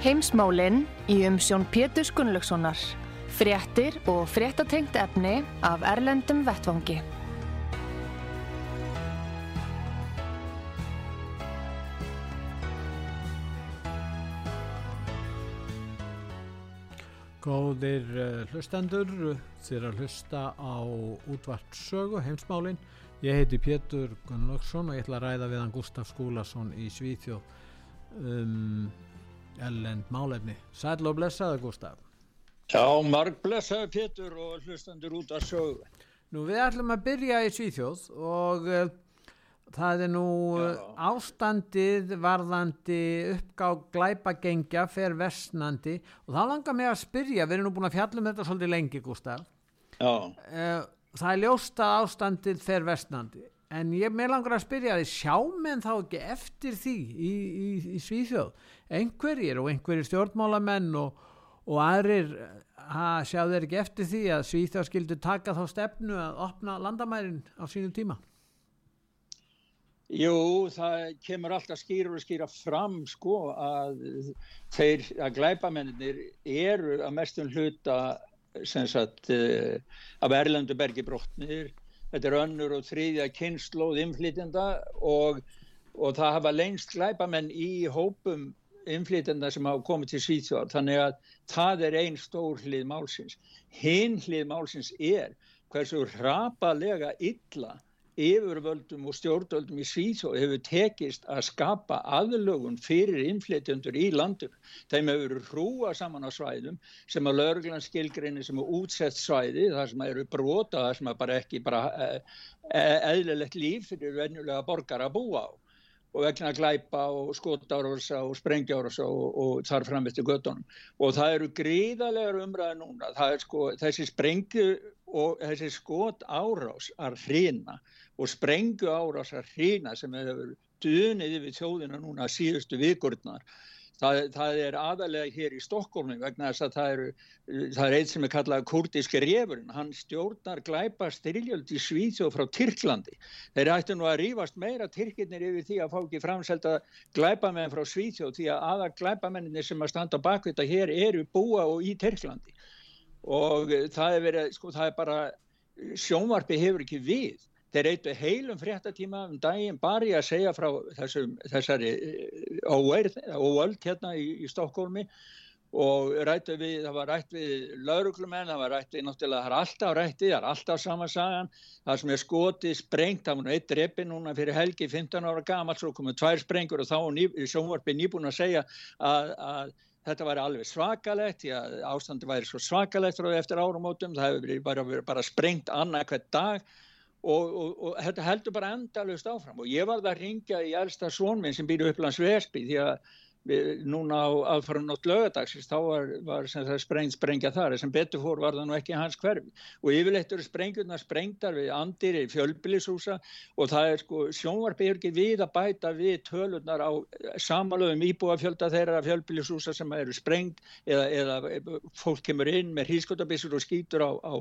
Heimsmálinn í umsjón Pétur Gunnlaugssonar. Fréttir og fréttatengt efni af Erlendum Vettvangi. Góðir uh, hlustendur, þér að hlusta á útvart sögu, heimsmálinn. Ég heiti Pétur Gunnlaugsson og ég ætla að ræða við hann Gustaf Skúlason í Svíþjóð um ellend málefni. Sæl og blessaði Gustaf. Já, marg blessaði Pétur og hlustendur út að sögu. Nú við ætlum að byrja í Svíþjóð og uh, það er nú Já. ástandið varðandi uppgáð glæpagengja fer vestnandi og þá langar mig að spyrja, við erum nú búin að fjallum þetta svolítið lengi Gustaf. Já. Uh, það er ljóst að ástandið fer vestnandi en ég með langar að spyrja því sjá menn þá ekki eftir því í, í, í Svíþjóð? Einhverjir og einhverjir stjórnmálamenn og, og aðrir sjá þeir ekki eftir því að Svíþjóð skildu taka þá stefnu að opna landamærin á sínum tíma? Jú, það kemur alltaf skýra og skýra fram sko að þeir að glæpamennir eru að mestum hluta sagt uh, af Erlendu bergi brotnir þetta er önnur og þriðja kynnslóð inflytjenda og, og það hafa lengst glæpamenn í hópum inflytjenda sem hafa komið til Svíþjóðar. Þannig að það er einn stór hlið málsins. Hinn hlið málsins er hversu rapalega illa yfirvöldum og stjórnvöldum í Svíþjóð hefur tekist að skapa aðlögun fyrir innflytjöndur í landum. Þeim hefur hrúa saman á svæðum sem að lauruglan skilgrinni sem er útsett svæði, það sem eru brota, það sem bara ekki bara eðlilegt líf fyrir venjulega borgar að búa á. Og vegna glæpa og skotárasa og sprengjárusa og, og þar fram eftir göttunum og það eru gríðarlegar umræði núna, sko þessi sprengju og þessi skot árás að hrina og sprengju árás að hrina sem hefur dunið yfir þjóðina núna síðustu vikurnar. Það, það er aðalega hér í Stokkólmi vegna þess að það, eru, það er eitt sem er kallað kurdiski refurinn. Hann stjórnar glæpa styrjöld í Svíþjóð frá Tyrklandi. Þeir ættu nú að rýfast meira Tyrkirnir yfir því að fá ekki framselta glæpamenn frá Svíþjóð því að aða glæpamenninir sem að standa bakvita hér eru búa og í Tyrklandi. Og það er, verið, sko, það er bara sjónvarpi hefur ekki við þeir eitthvað heilum fréttatíma um daginn bara í að segja frá þessum, þessari óöld hérna í, í Stokkólmi og rættu við, það var rætt við lauruglumenn, það var rætt við náttúrulega, það er alltaf rætt við, það er alltaf samansagan það sem er skotið, sprengt það var eitt reppi núna fyrir helgi 15 ára gammal, svo komið tvær sprengur og þá er sjónvarpi nýbúin að segja að, að þetta væri alveg svakalegt því að ástandi væri svo svakalegt frá eftir árumótum, það hefur bara, bara sprengt annað hvert dag og, og, og þetta heldur bara endalust áfram. Og ég var það að ringja í elsta svonminn sem býr upplands Vesby því að við, núna á aðfara nótt lögadagsins þá var, var sprengt sprengja þar sem betur fór var það nú ekki hans hverfi. Og yfirleitt eru sprengjurna sprengtar við andir í fjölbillishúsa og það er sko sjónvarpi er ekki við að bæta við tölurnar á samalöfum íbúafjölda þeirra fjölbillishúsa sem eru sprengt eða, eða fólk kemur inn með hrískotabissur og skýtur á, á,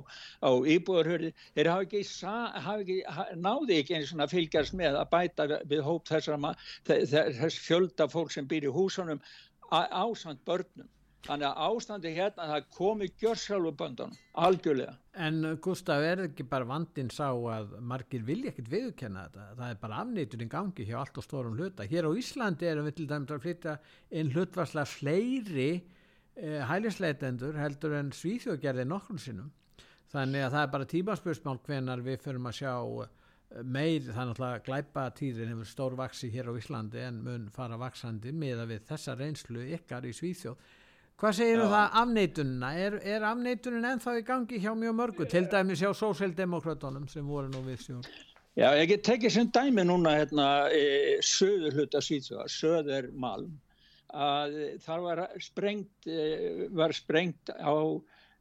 á íbúarhörði þeir hafa ekki, hafa ekki náði ekki eins og fylgjast með að bæta við hóp þessar þess fjölda fólk sem býr í hús húsunum ásand börnum. Þannig að ástandi hérna það komi gjörsálfu böndunum, algjörlega. En Gustaf, er ekki bara vandin sá að margir vilja ekkert viðkenna þetta? Það er bara afnýturinn gangi hjá allt og stórum hluta. Hér á Íslandi erum við til dæmis að flytja inn hlutvarslega fleiri eh, hælisleitendur heldur en Svíþjóðgerði nokkur sinnum. Þannig að það er bara tímaspörsmál hvenar við förum að sjá meir þannig að glæpa tíðin hefur stór vaksi hér á Íslandi en mun fara vaksandi með að við þessa reynslu ykkar í Svíþjóð Hvað segir þú það afneitununa? Er, er afneitunin ennþá í gangi hjá mjög mörgu? Til dæmis hjá sósildemokratónum sem voru nú við sjón. Já, ég get tekið sem dæmi núna hérna e, söður hluta Svíþjóða, söður Malm, að þar var sprengt, e, var sprengt á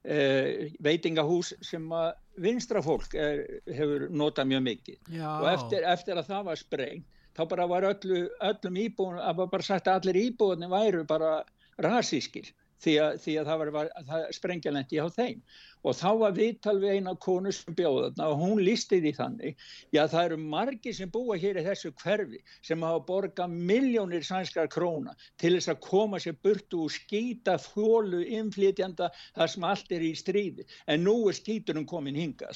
e, veitingahús sem að vinstra fólk er, hefur notað mjög mikið Já. og eftir, eftir að það var sprengt þá bara var öllu, öllum íbúin að bara sagt að allir íbúinni væru bara rasískir því að, því að það var, var sprengjalenti á þeim og þá var viðtal við eina konu sem bjóða og hún listi því þannig já það eru margi sem búa hér í þessu hverfi sem hafa borgað miljónir sænskar króna til þess að koma sér burtu og skýta fjólu innflytjanda þar sem allt er í stríði. En nú er skýturum komin hinga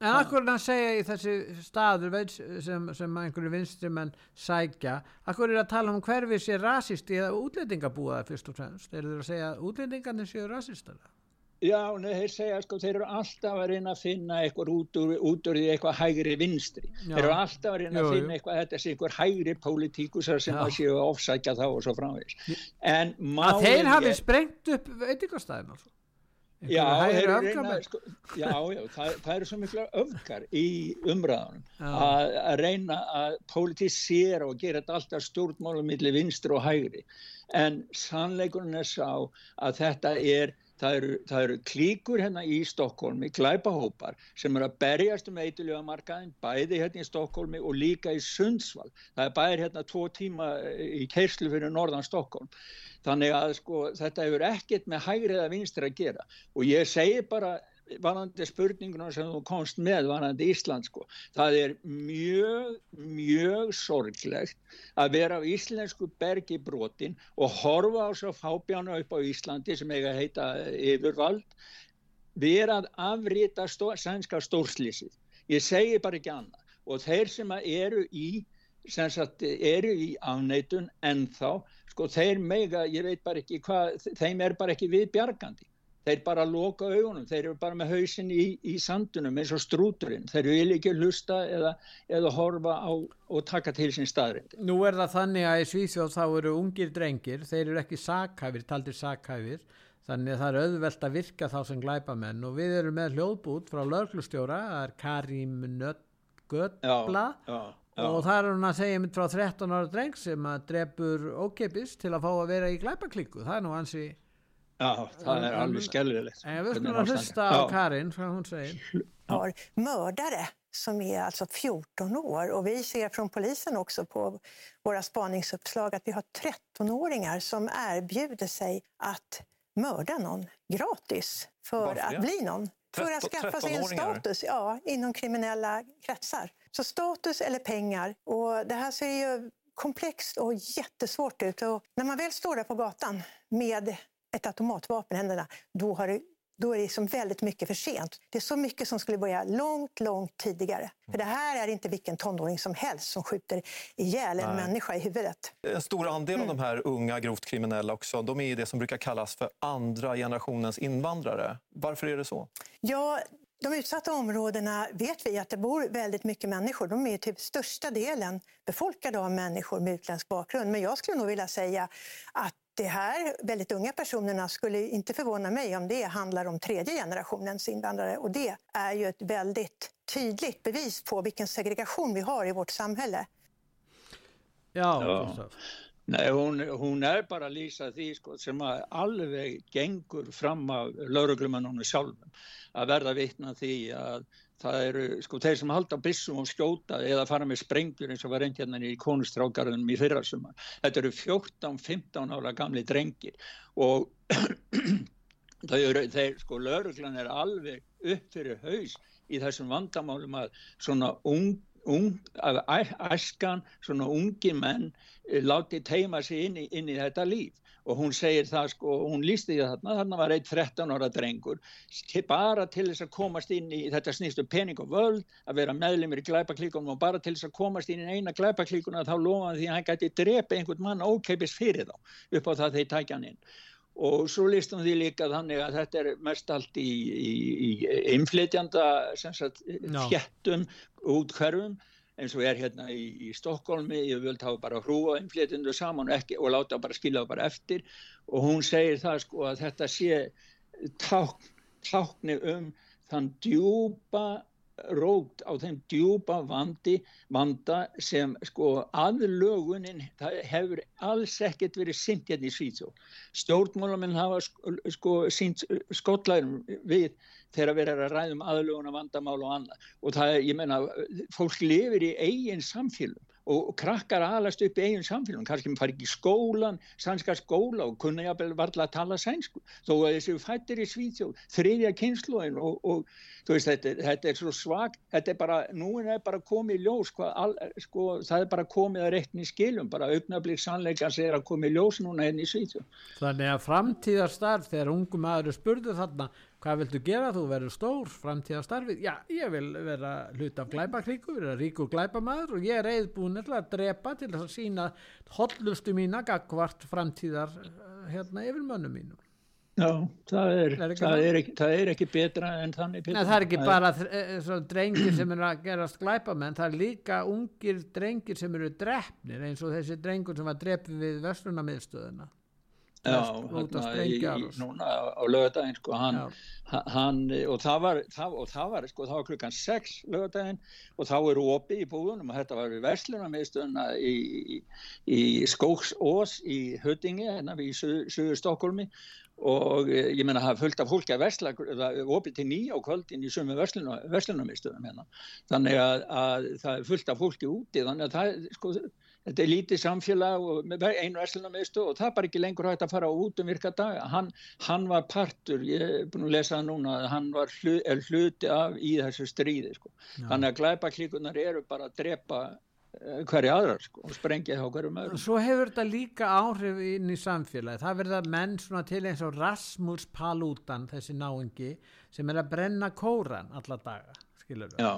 en akkur hann segja í þessi staður sem, sem einhverju vinstrimenn sækja akkur er að tala um hverfi sé rasist í að útlendingabúa fyrst og fremst? Er það að segja að útlendingarnir séu rasistara Já, þeir segja sko, þeir eru alltaf að reyna að finna eitthvað út úr, út úr því eitthvað hægri vinstri. Já. Þeir eru alltaf að reyna að finna eitthvað, þetta sé eitthvað hægri pólitíkusar sem að séu að ofsækja þá og svo framvegis. En að þeir hafi sprengt upp veitingastæðin altså? Já, reyna, sko, já, já, það, það eru svo mikla öfgar í umræðanum að, að reyna að politísera og gera þetta alltaf stjórnmálum millir vinstri og hægri. En sannleikurinn er sá að þetta er Það eru, það eru klíkur hérna í Stokkólmi, glæpahópar sem eru að berjast um eitthiljöga markaðin bæði hérna í Stokkólmi og líka í Sundsvall. Það er bæðir hérna tvo tíma í kerslu fyrir norðan Stokkólm. Þannig að sko þetta hefur ekkert með hægrið að vinstir að gera og ég segi bara varandi spurninguna sem þú komst með varandi Ísland sko. Það er mjög, mjög sorglegt að vera á íslensku bergi brotin og horfa á svo fábjánu upp á Íslandi sem eiga heita yfirvald vera að afrita stó, sænska stórslýsið. Ég segi bara ekki annað og þeir sem eru í sem sagt eru í afneitun ennþá, sko þeir mega, ég veit bara ekki hvað, þeim er bara ekki við bjargandi þeir bara loka augunum, þeir eru bara með hausin í, í sandunum eins og strúturinn, þeir yfir ekki hlusta eða, eða horfa á og taka til sín staðrind. Nú er það þannig að í Svíþjóð þá eru ungir drengir, þeir eru ekki sakhæfir, taldir sakhæfir, þannig að það er auðvelt að virka þá sem glæpamenn. Og við erum með hljóðbút frá lauglustjóra, það er Karim Nöttgötbla og það er hún að segja mynd frá 13 ára dreng sem að drefur ókeppis til að fá að vera í glæpaklíku, það er nú hansi Ja, það er alveg skellilegt. Jag vill kunna lyssna av Karin, vad hon säger. Har mördare som är alltså 14 år och vi ser från polisen också på våra spaningsuppslag att vi har 13-åringar som erbjuder sig att mörda någon gratis för att bli någon. För att skaffa sig en status ja, inom kriminella kretsar. Så status eller pengar. Och det här ser ju komplext och jättesvårt ut. Och när man väl står där på gatan med ett automatvapen i händerna, då, har det, då är det liksom väldigt mycket för sent. Det är så mycket som skulle börja långt, långt tidigare. För det här är inte vilken tonåring som helst som skjuter ihjäl en Nej. människa i huvudet. En stor andel mm. av de här unga grovt kriminella också, de är det som brukar kallas för andra generationens invandrare. Varför är det så? Ja, de utsatta områdena vet vi att det bor väldigt mycket människor. De är till största delen befolkade av människor med utländsk bakgrund. Men jag skulle nog vilja säga att de här väldigt unga personerna skulle inte förvåna mig om det handlar om tredje generationens invandrare. Och det är ju ett väldigt tydligt bevis på vilken segregation vi har i vårt samhälle. Ja, ja. Nei, hún, hún er bara að lýsa því sko, sem að alveg gengur fram af lauruglumannunum sjálfum að verða vitna því að það eru sko þeir sem halda bissum og skjóta eða fara með sprengjur eins og var reynd hérna í konustrákarðunum í fyrrasumar. Þetta eru 14-15 ára gamli drengir og eru, þeir sko lauruglan er alveg upp fyrir haus í þessum vandamálum að svona ung, ung að æskan, svona ungi menn eh, láti teima sig inn í, inn í þetta líf. Og hún segir það sko, hún lísti því þarna, þarna var eitt 13 ára drengur bara til þess að komast inn í þetta snýstu um pening og völd að vera meðlumir í glæpaklíkunum og bara til þess að komast inn í eina glæpaklíkuna þá lofaði því að hann gæti drepa einhvern mann ókeipis fyrir þá upp á það þeir tækja hann inn og svo listum því líka þannig að þetta er mest allt í, í, í inflytjanda fjættum út hverfum eins og er hérna í, í Stokkólmi, ég vil hafa bara hrúa innflétundu saman og, ekki, og láta bara skilja það bara eftir. Og hún segir það sko að þetta sé ták, tákni um þann djúpa rót á þeim djúpa vandi, vanda sem sko aðlögunin hefur alls ekkert verið sint hérna í Svíþjó. Stjórnmálamenn hafa sko sínt skotlærum við þegar við erum að ræðum aðlögun að vandamál og annað og það er, ég menna, fólk lifir í eigin samfélum og krakkar alast upp í eigin samfélagum, kannski maður fari ekki í skólan, sannska skóla og kunna jáfnvel varla að tala sænsku, þó að þessu fættir í Svíþjóð, þriðja kynnslóin og, og veist þetta, þetta er svo svag, þetta er bara, nú er bara komið ljós, hvað, all, sko, það er bara komið að rekni skilum, bara augnablík sannleikans er að komið ljós núna henni hérna í Svíþjóð. Þannig að framtíðarstarf þegar ungum aður spurðu þarna hvað viltu gera? Þú verður stór framtíða starfið já ég vil vera hlut af glæpaklíku vera ríkur glæpamaður og ég er reyðbúin að drepa til að sína hollustu mína gagvart framtíðar eh, hérna yfir mönnu mínu Já, það er, er, það, er ekki, það er ekki betra en þannig betra. Nei, það er ekki bara uh, drengir sem eru að gerast glæpamenn, það er líka ungir drengir sem eru drefnir eins og þessi drengur sem var drefið við vestlunamiðstöðuna Já, í, núna á lögadaginn sko, hann, hann, og það var, það, og það var, sko, það var klukkan 6 lögadaginn og þá eru opið í búðunum og þetta var við verslunarmiðstöðuna í, í, í Skóksós í Höttingi, hérna í Suður Stokkólmi og eh, ég menna það fullt af fólki að versla opið til nýja á kvöldin í sömu verslunarmiðstöðum hérna. þannig að, að það er fullt af fólki úti þannig að það sko þetta er lítið samfélag og einu verslunarmiðstu og það er bara ekki lengur hægt að fara út um virka daga. Hann, hann var partur, ég er búin að lesa það núna, hann var hlu, hluti af í þessu stríði. Sko. Þannig að glæpaklíkunar eru bara að drepa eh, hverja aðrar sko, og sprengja þá hverjum öðrum. Svo hefur þetta líka áhrif inn í samfélagi. Það verða menn til eins og Rasmus Paludan, þessi náingi, sem er að brenna kóran alla daga já.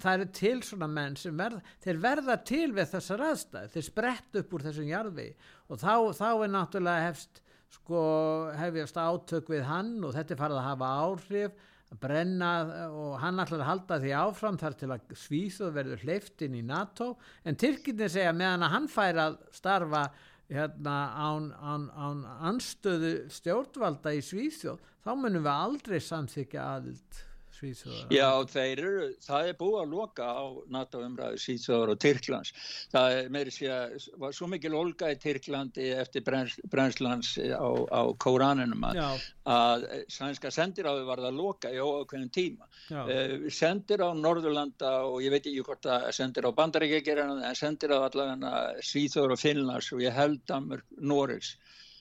það eru til svona menn sem verða, þeir verða til við þessar aðstæð, þeir sprett upp úr þessum jarfi og þá, þá er náttúrulega hefst sko hefjast átök við hann og þetta er farið að hafa áhrif að brenna og hann ætlar að halda því áfram þar til að Svíþjóð verður hleyft inn í NATO. En Tyrkinni segja meðan að hann fær að starfa hérna án, án, án anstöðu stjórnvalda í Svíþjóð þá munum við aldrei samþykja aðild Svíþjóðar? Já, þeir eru, það er búið að loka á NATO umræðu Svíþjóðar og Tyrklands. Það er meiri sé að var svo mikil olga í Tyrklandi eftir brenslands á, á Kóraninum að, að sænska sendiráðu var það að loka í óákveðin tíma. Uh, sendir á Norðurlanda og ég veit ekki hvort að sendir á Bandaríkja gera en sendir á allavega Svíþjóðar og Finnlands og ég held Danmörk, Norris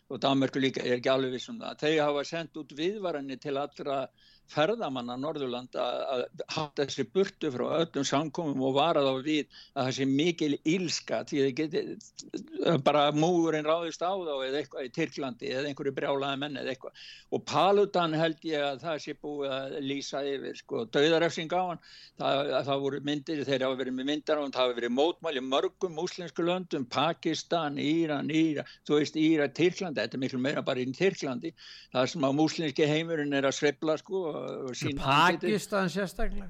og Danmörku líka, ég er ekki alveg vissum það. Þeir hafa sendt út viðvaranni til allra ferðamanna Norðurland að hafa þessi burtu frá öllum samkomum og vara þá við að það sé mikil ílska því þið geti bara múurinn ráðist á þá eða eitthvað í Tyrklandi eða einhverju brjálaði menni eða eitthvað. Og Paludan held ég að það sé búið að lýsa yfir sko döðarefsing á hann. Það, það voru myndir þeir hafa verið með myndar og það hafa verið mótmæli mörgum múslensku löndum Pakistan, Íran, Íra þú veist Íra, Tyrklandi, þetta er miklu meira bara í Tyrklandi Pakistan sérstaklega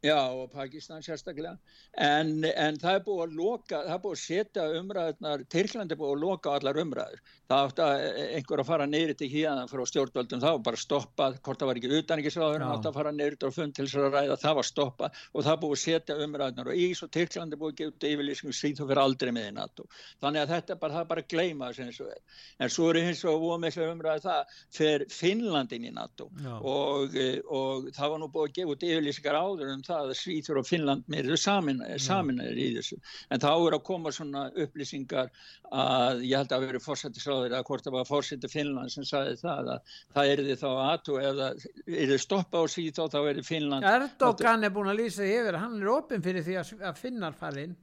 Já, og Pakistan sérstaklega, en, en það er búið að loka, það er búið að setja umræðunar, Tyrkland er búið að loka allar umræður. Það átti að einhver að fara neyri til híðan frá stjórnvöldum, það var bara stoppað, hvort það var ekki utanriksráður, það átti að fara neyri til fund til þess að ræða, það var stoppað og það búið að setja umræðunar og Ís og Tyrkland er búið að gefa yfirlýsingum síð þú fyrir aldrei með í NATO. Þannig að þetta bara, bara gleyma. En svo er hins og ómesslega umræðu það fyrir Finnlandin í NATO og, og það var nú búið að gefa yfirlýsingar áður um það að Svíþur og Finnland eru saminæðir í þessu. En þá er að koma svona upplýsingar að ég held að veri fórsættisráður að hvort það var fórsætti Finnland sem sagði það að það er því þá aðtú eða er þið stoppa á Svíþá þá er þið Finnland Erdogan er búin að lýsa yfir hann er opinn fyrir því að finnar farin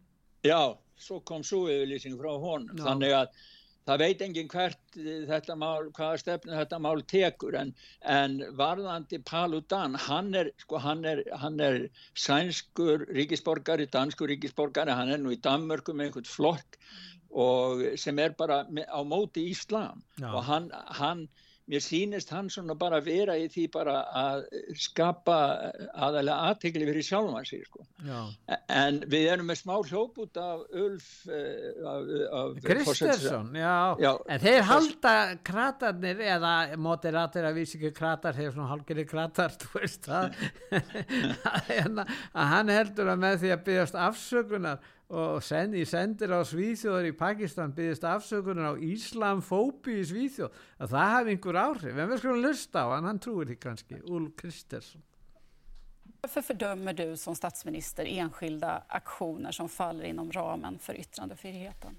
Já, svo kom svo yfirlýsing frá honum. Þannig að það veit enginn hvert þetta mál, hvaða stefnu þetta mál tekur en, en varðandi Paludan, hann er, sko, hann er, hann er sænskur ríkisborgari, danskur ríkisborgari, hann er nú í Danmörku með einhvern flokk og sem er bara á móti Íslam Já. og hann, hann mér sýnist hann svona bara vera í því bara að skapa aðalega aðtegli fyrir sjálfum að sig sko. en við erum með smá hljóp út af Ulf uh, Kristersson, já. já en þeir halda kratarnir eða moderator að vísi ekki kratar þeir svona halgeri kratar veist það að hann heldur að með því að byggast afsökunar og send, í sendir á Svíþjóðar i Pakistan byggðist afsökunar á Íslamfóbi í Svíþjóð. Að það hafi einhver áhrif. En við skulum lusta á hann, hann trúir því kannski. Ulf Kristersson. Varför fördömer du som statsminister enskilda aktioner som faller inom ramen för yttrandefriheten?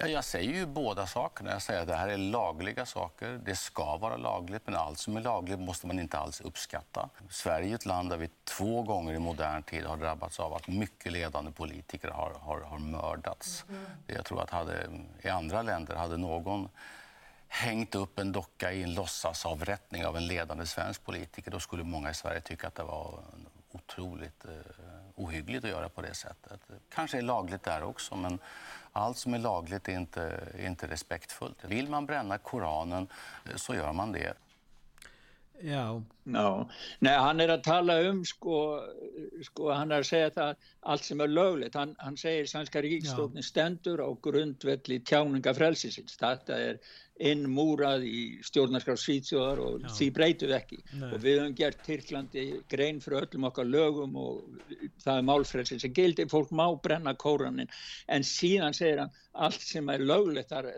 Ja, jag säger ju båda sakerna. Jag säger att det här är lagliga saker. Det ska vara lagligt, men allt som är lagligt måste man inte alls uppskatta. Sverige är ett land där vi två gånger i modern tid har drabbats av att mycket ledande politiker har, har, har mördats. Mm. Jag tror att hade, i andra länder hade någon hängt upp en docka i en låtsasavrättning av en ledande svensk politiker, då skulle många i Sverige tycka att det var otroligt eh, ohyggligt att göra på det sättet. Kanske är lagligt där också, men allt som är lagligt är inte, är inte respektfullt. Vill man bränna Koranen eh, så gör man det. Já. Nei, hann er að tala um sko, sko hann er að segja það allt sem er löglegt, hann, hann segir sannska ríkstofni stendur á grundvelli tjáningafrelsisins, þetta er innmúrað í stjórnarskráð Svítsjóðar og Já. því breytuð ekki Nei. og við höfum gert Tyrklandi grein fyrir öllum okkar lögum og það er málfrelsin sem gildi, fólk má brenna kóranin en síðan segir hann allt sem er löglegt þar,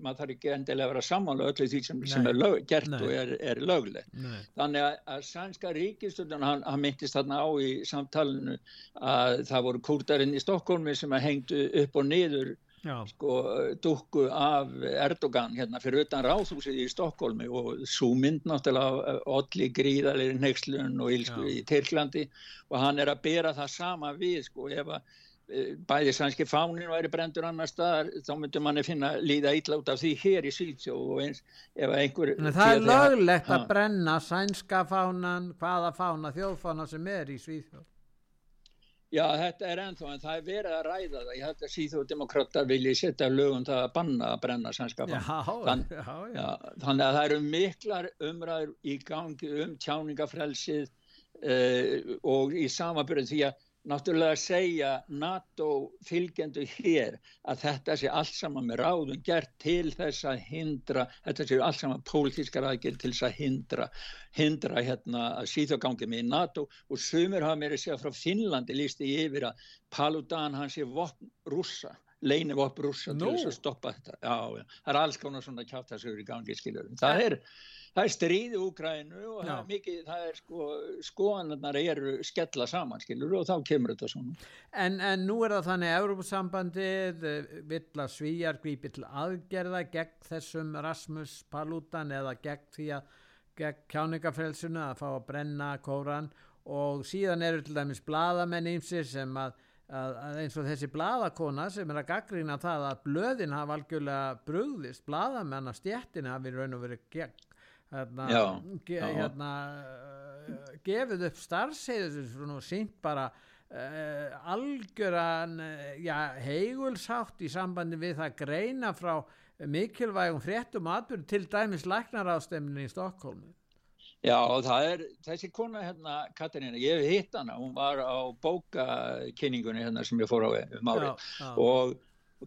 maður þarf ekki endilega að vera samanlega öllu því sem, sem er lög, gert Nei. og er, er löglegt Nei. þannig að, að sænska ríkistöldun hann, hann myndist þarna á í samtalenu að það voru kúrtarinn í Stokkólmi sem hengdu upp og niður sko, dukku af Erdogan hérna fyrir utan ráðhúsið í Stokkólmi og svo mynd náttúrulega allir gríðalir nexlun og ílsku í Tyrklandi og hann er að bera það sama við sko ef að bæði sænski fánin væri brendur annar staðar þá myndum manni finna líða ítla út af því hér í Svítsjó og eins ef einhver Það er löglegt að brenna sænska fánan hvaða fána þjóðfána sem er í Svítsjó Já, þetta er ennþá, en það er verið að ræða það. Ég held að síðúdemokrata vilji setja lögum það að banna að brenna sænskapan. Þann, þannig að það eru miklar umræður í gangi um tjáningafrelsið uh, og í samabyrðu því að náttúrulega segja NATO fylgjendu hér að þetta sé allt saman með ráðum gert til þess að hindra, þetta sé allt saman pólitískar aðgjörð til þess að hindra, hindra hérna að síðagangi með NATO og sumir hafa mér að segja frá Finnlandi lísti yfir að Paludan hans er vopn rússa leini vopn rússa no. til þess að stoppa þetta. Já, já, það er alls konar svona kjáttasugur í gangi, skiljur. Það er það er stríði Úgrænu og það er mikið, það er sko, skoðanarnar eru skella saman, skilur, og þá kemur þetta svona. En, en nú er það þannig að Európa-sambandið eh, vill að svíjar grípi til aðgerða gegn þessum Rasmus Paludan eða gegn því að gegn kjáningafrelsuna að fá að brenna kóran og síðan eru til dæmis bladamenn ímsir sem að Að, að eins og þessi bladakona sem er að gaggrýna það að blöðin hafa algjörlega brugðist, bladamenn að stjettin hafi raun og verið gegn hérna, já, ge, já. hérna uh, gefið upp starfseiður og sínt bara uh, algjöran uh, heigulsátt í sambandi við það greina frá mikilvægum fréttum atbyrg til dæmis læknaráðstemnin í Stokkólmi Já, það er þessi kona hérna, Katarína, ég hef hitt hana, hún var á bókakynningunni hérna sem ég fór á um árið og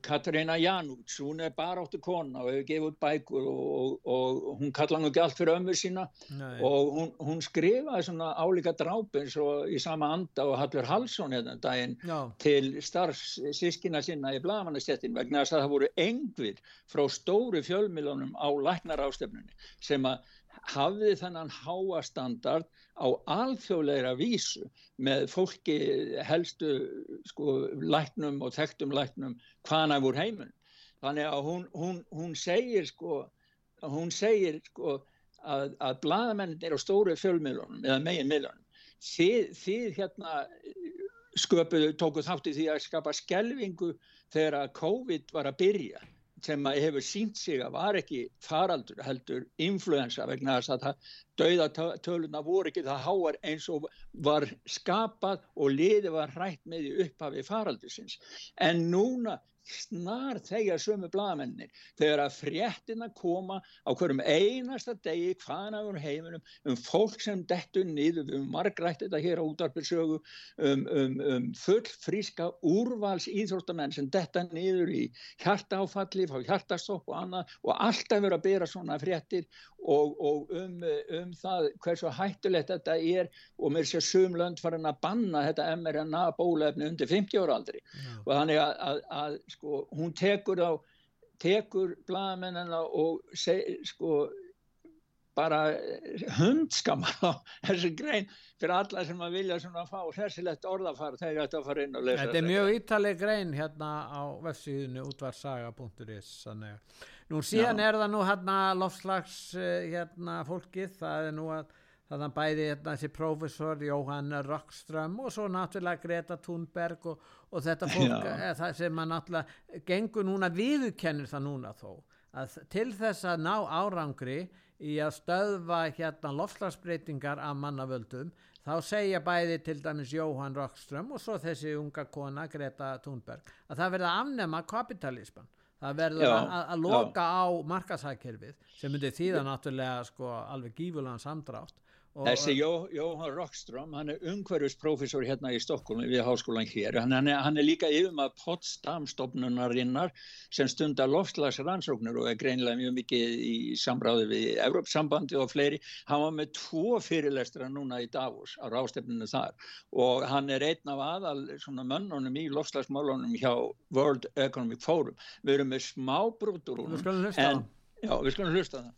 Katarina Janúts, hún er baráttu kona og hefur gefið út bækur og, og, og hún kalla hann ekki allt fyrir ömmu sína Nei. og hún, hún skrifaði svona álíka drápi eins og í sama anda og Hallur Hallsson hérna daginn Já. til starfsískina sinna í blagamannastettin vegna þess að það voru engvir frá stóru fjölmilunum á læknar ástöfnunni sem að hafði þennan háastandard á alþjóðleira vísu með fólki helstu sko, læknum og þekktum læknum hvaðan að voru heimun. Þannig að hún, hún, hún segir, sko, hún segir sko, að, að bladamennin er á stóru fjölmiðlunum eða megin miðlunum. Þið, þið hérna sköpuðu, tókuð þátti því að skapa skelvingu þegar að COVID var að byrja sem hefur sínt sig að var ekki faraldur heldur influensa vegna þess að það dauðatöluna voru ekki það háar eins og var skapað og liði var hrætt með í upphafi faraldursins. En núna snar þegar sömu blagamennir þegar að fréttina koma á hverjum einasta degi um heiminum um fólk sem dettur niður um margrætt þetta hér á útarpilsögu um, um, um full fríska úrvals íþróttamenn sem detta niður í hjartáfalli, fá hjartastopp og annað og alltaf verið að bera svona fréttir og, og um, um það hversu hættulegt þetta er og mér sé sumlönd farin að banna þetta mRNA bólefni undir 50 ára aldri Já. og þannig að, að, að sko, hún tekur á tekur blagamennina og seg, sko bara hundskamma á þessu grein fyrir alla sem að vilja svona að fá hessilegt orðafar þegar þetta fara inn og lesa þetta. Þetta er mjög ítaleg grein hérna á vefsíðinu útvarsaga.is nú síðan Já. er það nú hérna lofslags eh, hérna fólkið, það er nú að þannig bæði hérna, þessi profesor Jóhann Rockström og svo náttúrulega Greta Thunberg og, og þetta fólk það sem að náttúrulega gengur núna viðkennir það núna þó að til þess að ná árangri í að stöðva hérna lofslagsbreytingar af mannavöldum þá segja bæði til dæmis Jóhann Rockström og svo þessi unga kona Greta Thunberg að það verða að afnema kapitalisman það verður að, að loka já. á markasækjörfið sem myndir þýða náttúrulega sko alveg gífulegan samdrátt Þessi Jó, Jóhann Rockström, hann er umhverfisprofessor hérna í Stokkólum við háskólan hér. Hann, hann, er, hann er líka yfum að Potsdam-stofnunarinnar sem stundar loftslagsrannsóknir og er greinilega mjög mikið í samráði við Evrópsambandi og fleiri. Hann var með tvo fyrirlestra núna í Davos á rástefninu þar og hann er einn af aðal mönnunum í loftslagsmálunum hjá World Economic Forum. Við erum með smá brútur úr hann. Já, við skulum hlusta það.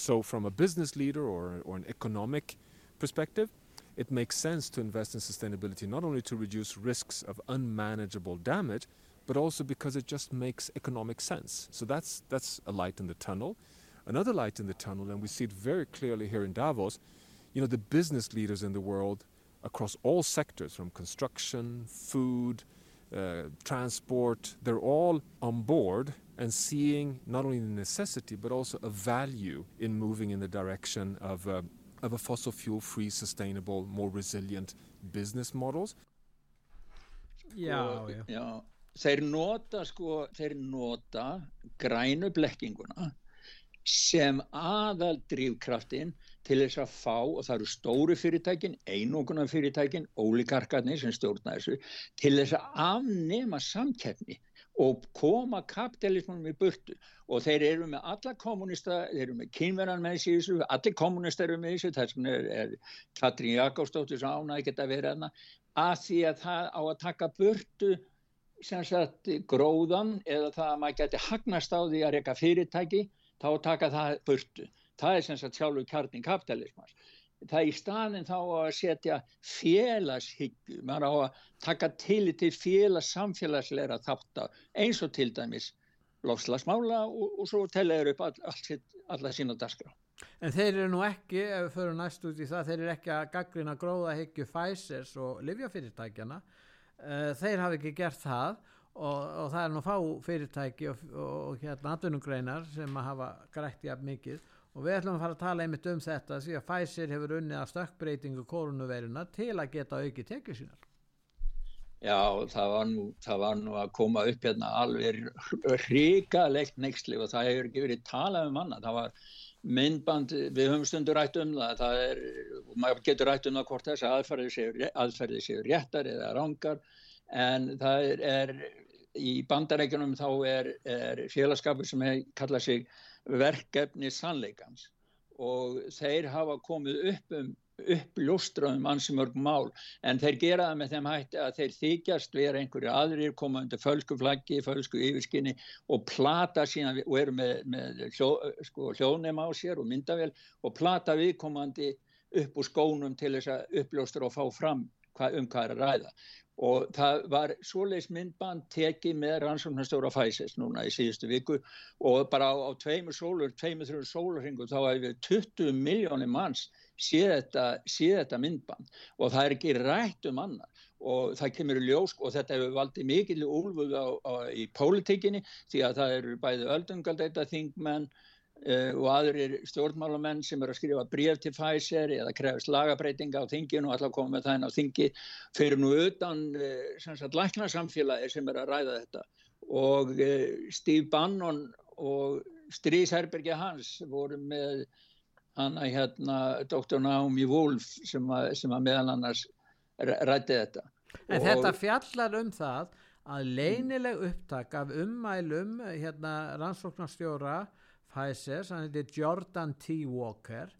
So, from a business leader or, or an economic perspective, it makes sense to invest in sustainability not only to reduce risks of unmanageable damage, but also because it just makes economic sense. So that's that's a light in the tunnel. Another light in the tunnel, and we see it very clearly here in Davos. You know, the business leaders in the world across all sectors, from construction, food, uh, transport, they're all on board and seeing not only the necessity but also a value in moving in the direction of, uh, of a fossil fuel free, sustainable, more resilient business models. Já, já. já. Þeir nota sko, þeir nota grænu blekkinguna sem aðal drivkraftin til þess að fá, og það eru stóru fyrirtækin, einoguna fyrirtækin, ólíkarkarnir sem stjórna þessu, til þess að afnema samkeppni og koma kapitalismunum í burtu og þeir eru með alla kommunista, þeir eru með kynverðan með þessu, allir kommunista eru með þessu, þess vegna er, er Katrín Jakobsdóttir svo ánæg geta verið aðna, að því að það á að taka burtu sem sagt gróðan eða það að maður geti hagnast á því að reyka fyrirtæki, þá taka það burtu. Það er sem sagt sjálfur kjarnin kapitalismans það í staðin þá að setja félagshyggju, maður á að taka til til félags samfélagsleira þátt eins og til dæmis lofslagsmála og, og svo teljaður upp all, all, alla sína dagskrá. En þeir eru nú ekki, ef við förum næst út í það, þeir eru ekki að gaggrina gróðahyggju Pfizers og livjafyrirtækjana, uh, þeir hafi ekki gert það og, og það er nú fá fyrirtæki og, og hérna atvinnugreinar sem hafa grætt jafn mikið og við ætlum að fara að tala einmitt um þetta því að Pfizer hefur unnið að stökkbreytingu koronaveiruna til að geta auki tekið sínar. Já, það var, nú, það var nú að koma upp hérna alveg hrigalegt nextli og það hefur ekki verið talað um annað. Það var myndband, við höfum stundur rætt um það, það er, maður getur rætt um það hvort þess aðferði séu, aðferði séu réttar eða rángar en það er, er í bandarækjunum þá er, er félagskapur sem kalla sig verkefni sannleikans. Og þeir hafa komið upp um uppljóstraðum ansi mörg mál en þeir gera það með þeim hætti að þeir þykjast vera einhverju aðrir koma undir fölsku flaggi, fölsku yfirskinni og plata síðan og eru með, með hljó, sko, hljóðnema á sér og myndavel og plata viðkomandi upp úr skónum til þess að uppljóstra og fá fram hvað, um hvað er að ræða og það var svoleiðs myndband tekið með rannsóknarstjóra Fæsers núna í síðustu viku. Og bara á, á tveimur sólur, tveimur þrjum sólurringum þá hefur 20 miljónir manns séð þetta, séð þetta myndband. Og það er ekki rætt um annar og það kemur í ljós og þetta hefur valdið mikil úlfuð í pólitíkinni því að það eru bæði öldungaldeita þingmenn og aðrir stjórnmálamenn sem eru að skrifa bref til Pfizer eða krefist lagabreitinga á þinginu og alltaf koma með þenn á þingi fyrir nú utan læknarsamfélagi sem er að ræða þetta og uh, Steve Bannon og Strísherbergi hans voru með hana hérna Dr. Naomi Wolf sem að, sem að meðal annars rætti þetta. En og þetta fjallar um það að leynileg upptak af ummælum hérna rannsóknarstjóra Pfizer, hann heitir Jordan T. Walker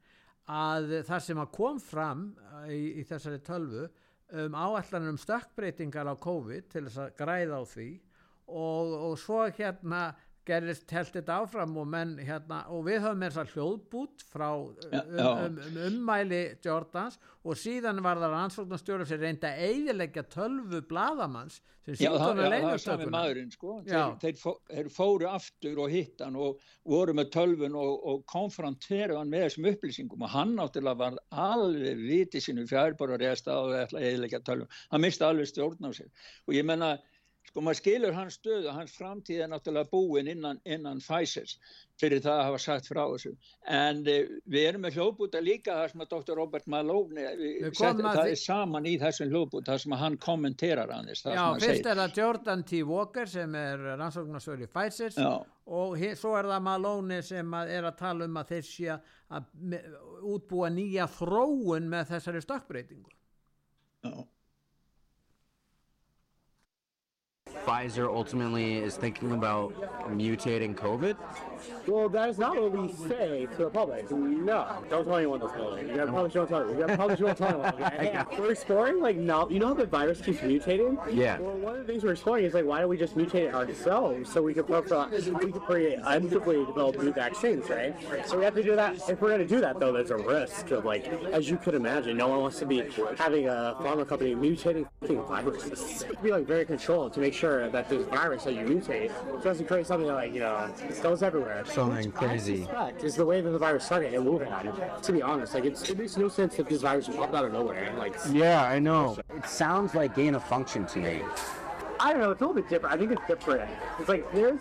að það sem að kom fram í, í þessari tölvu um áallanum stökkbreytingar á COVID til þess að græða á því og, og svo hérna gerist telt þetta áfram og, menn, hérna, og við höfum þessar hljóðbút frá um, um, um, ummæli Jordans og síðan var það ansvögnastjóru sem reynda að eidilegja tölvu bladamanns sem síðan að leina maðurinn sko. Þeir, þeir, fó, þeir fóru aftur og hittan og voru með tölvun og, og konfronteru hann með þessum upplýsingum og hann áttilega var alveg vitið sinu fjárbara reyðast að eidilegja tölvun hann misti alveg stjórn á sig og ég menna sko maður skilur hans stöðu, hans framtíð er náttúrulega búin innan, innan Pfizer's fyrir það að hafa sagt frá þessu en eh, við erum með hljóðbúta líka það sem að Dr. Robert Malone seti, það er saman í þessum hljóðbúta það sem að hann kommenterar hann Já, fyrst er það Jordan T. Walker sem er rannsóknarsölu Pfizer's Já. og hér, svo er það Malone sem að er að tala um að þeir sé að útbúa nýja þróun með þessari stökkbreytingu Já Pfizer ultimately is thinking about mutating COVID? Well, that is not what we say to the public. No, don't tell anyone this building. You gotta probably don't tell anyone. You gotta probably don't tell anyone. Okay? yeah. We're exploring like now. You know how the virus keeps mutating? Yeah. Well, one of the things we're exploring is like why don't we just mutate it ourselves so we can we can create unfavorably develop new vaccines, right? So we have to do that. If we're gonna do that though, there's a risk of like, as you could imagine, no one wants to be having a pharma company mutating viruses. Be like very controlled to make sure that this virus that you mutate doesn't create something that like you know goes everywhere. Something crazy. Is the way that the virus started and moving on. To be honest, like it makes no sense if this virus popped out of nowhere. Like yeah, I know. It sounds like gain of function to me. I don't know. It's a little bit different. I think it's different. It's like there's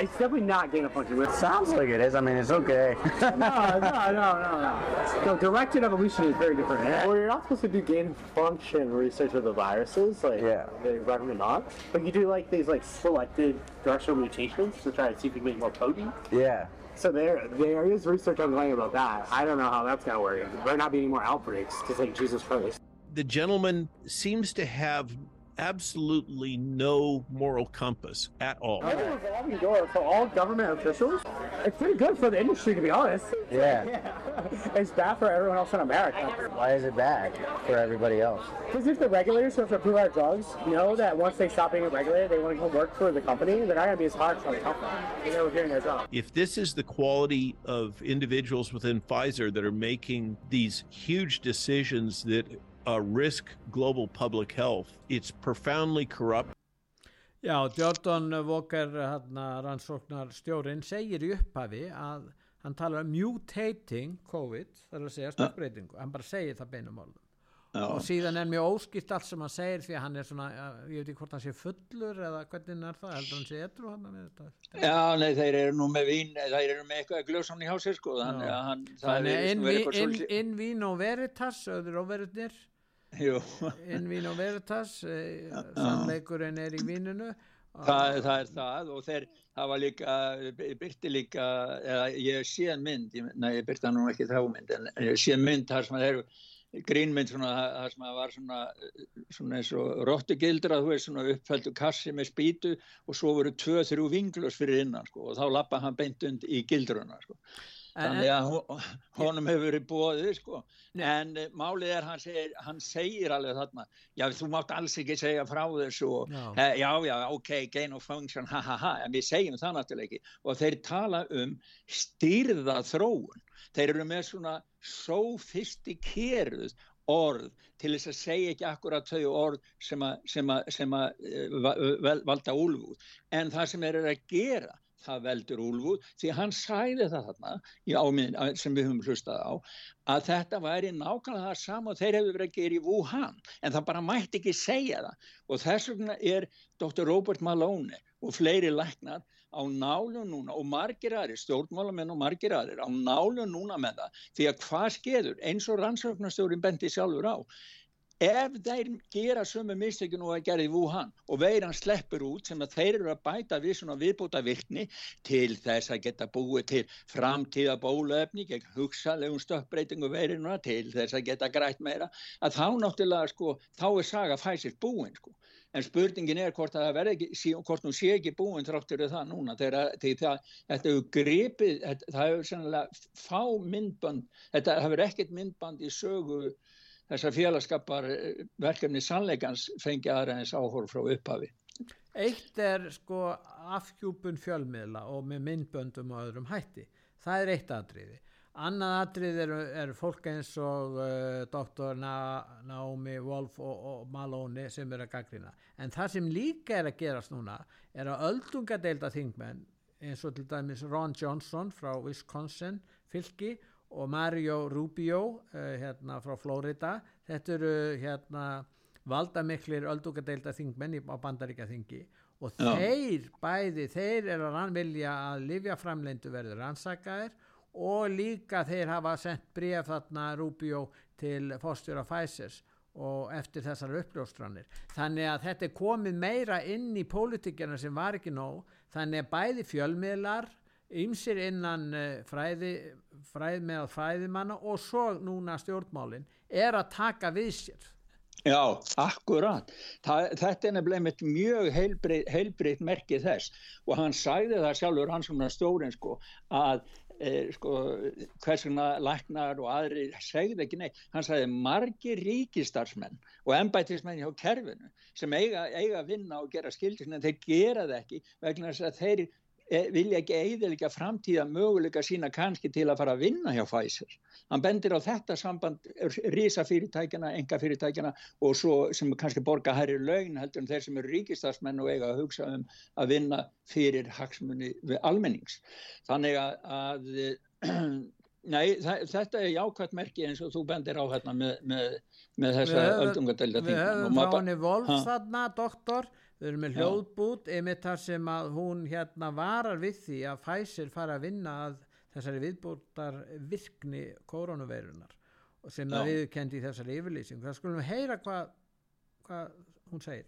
it's definitely not gain of function. It sounds like it is. I mean, it's okay. no, no, no, no, no. So directed evolution is very different. Well, you're not supposed to do gain of function research with the viruses. Like, yeah. they recommend not. But you do like these like selected directional mutations to try to see if you can make more potent. Yeah. So there, there is research ongoing about that. I don't know how that's gonna work. There might not be any more outbreaks because like Jesus Christ. The gentleman seems to have absolutely no moral compass at all. I a revolving door for all government officials. It's pretty good for the industry, to be honest. Yeah. yeah. It's bad for everyone else in America. Why is it bad for everybody else? Because if the regulators who have to approve our drugs know that once they stop being regulated, they want to go work for the company, they're not going to be as hard for the company. They were doing their job. If this is the quality of individuals within Pfizer that are making these huge decisions that uh, risk global public health. It's profoundly corrupt. Já, Jordan Walker, hérna, rannsóknar stjórin, segir í upphafi að hann talar um mutating COVID, það er að segja stökkbreytingu, hann bara segir það beinum orðum. Já. Og síðan er mjög óskilt allt sem hann segir því að hann er svona, ég veit ekki hvort hann sé fullur eða hvernig er það, heldur hann sé etru hann með þetta? Já, nei, þeir eru nú með vín, þeir eru með eitthvað glöðsán í hásir sko, þannig að hann, það er inn, inn, inn vín og veritas, öður og veritir inn vín og veritas eh, sannleikurinn er í vínunu það, það er það og þeir hafa líka byrti líka eða, ég sé en mynd nei ég byrta nú ekki þá mynd en ég sé mynd þar sem það eru grínmynd svona þar sem það var svona svona eins og róttugildra þú veist svona uppfældu kassi með spýtu og svo voru tvö þrjú vinglus fyrir innan sko og þá lappa hann beint und í gildruna sko þannig að honum hefur verið bóðið sko. en uh, málið er hann segir, hann segir alveg þarna já þú mátt alls ekki segja frá þessu og, já. já já ok gain of function ha ha ha en við segjum það náttúrulega ekki og þeir tala um styrða þróun þeir eru með svona sofistikeruð orð til þess að segja ekki akkurat þau orð sem að, uh, valda úlfúð en það sem þeir eru að gera það veldur úlfúð, því hann sæði það þarna, áminn, sem við höfum hlustað á, að þetta væri nákvæmlega það saman og þeir hefðu verið að gera í Wuhan, en það bara mætti ekki segja það og þess vegna er Dr. Robert Malone og fleiri læknar á nálu núna og margir aðri, stjórnmálamenn og margir aðri á nálu núna með það, því að hvað skeður, eins og rannsóknarstjórin bendi sjálfur á, ef þeir gera sömu mistökun og að gera í Wuhan og veiran sleppur út sem að þeir eru að bæta við svona viðbúta virkni til þess að geta búið til framtíða bólöfni gegn hugsalegum stökkbreytingu veirinu til þess að geta grætt meira að þá náttúrulega sko þá er saga fæsist búin sko. En spurningin er hvort það verði ekki hvort hún sé ekki búin þráttur það núna þegar það, þetta hefur gripið það hefur sannlega fá myndband þetta hefur ekkert myndband í sögu þessar félagskapar eh, verkefni sannleikans fengi aðræðins áhór frá upphafi. Eitt er sko afhjúpun fjölmiðla og með myndböndum og öðrum hætti. Það er eitt atriði. Annað atrið er, er fólk eins og uh, doktor Na, Naomi Wolf og, og Malone sem er að gaggrina. En það sem líka er að gerast núna er að öldungadeilda þingmenn eins og til dæmis Ron Johnson frá Wisconsin fylki og Mario Rubio uh, hérna frá Florida. Þetta eru hérna valdamiklir öldungadeilda þingmenn á bandaríka þingi og Já. þeir bæði, þeir eru að vilja að livjaframleindu verður rannsakaðir og líka þeir hafa sendt bref þarna Rubio til fórstjóra Pfizers og eftir þessar uppljóstranir. Þannig að þetta er komið meira inn í pólitíkjana sem var ekki nóg. Þannig að bæði fjölmiðlar ymsir innan eh, fræði, fræð með fræðimanna og svo núna stjórnmálinn er að taka við sér. Já, akkurat. Það, þetta er nefnilega mjög heilbreytt merkið þess og hann sæði það sjálfur hans svona stjórn sko, að eh, sko, hversuna læknar og aðri segði ekki neitt. Hann sæði margir ríkistarsmenn og ennbættismenn hjá kerfinu sem eiga, að vinna og gera skildisn en þeir gera það ekki vegna þess að þeir vilja ekki eiðilega framtíða möguleika sína kannski til að fara að vinna hjá Pfizer. Hann bendir á þetta samband rísa fyrirtækjana, enga fyrirtækjana og svo sem kannski borga hærri laun heldur en þeir sem eru ríkistarsmenn og eiga að hugsa um að vinna fyrir hagsmunni við almennings. Þannig að, að nei, þetta er jákvæmt merki eins og þú bendir á hérna með, með, með þessa öldungadelda þingum. Við höfum frá henni Wolf þarna, doktor við erum með hljóðbút einmitt þar sem að hún hérna varar við því að Pfizer fara að vinna að þessari viðbútar virkni koronaveirunar og sem Já. að við kendi í þessari yfirlýsing það skulum við heyra hvað hva hún segir.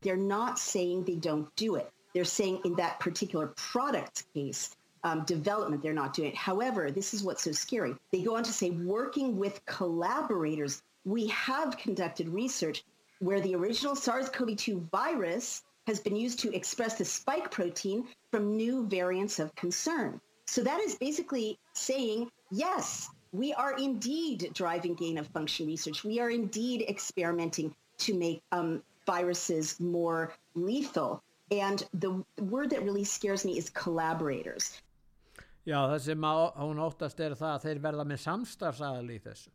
They're not saying they don't do it. They're saying in that particular product case um, development they're not doing it. However this is what's so scary. They go on to say working with collaborators we have conducted research where the original SARS-CoV-2 virus has been used to express the spike protein from new variants of concern. So that is basically saying, yes, we are indeed driving gain of function research. We are indeed experimenting to make um, viruses more lethal. And the word that really scares me is collaborators. Já, það sem hún óttast er það að þeir verða með samstarfsaðal í þessu.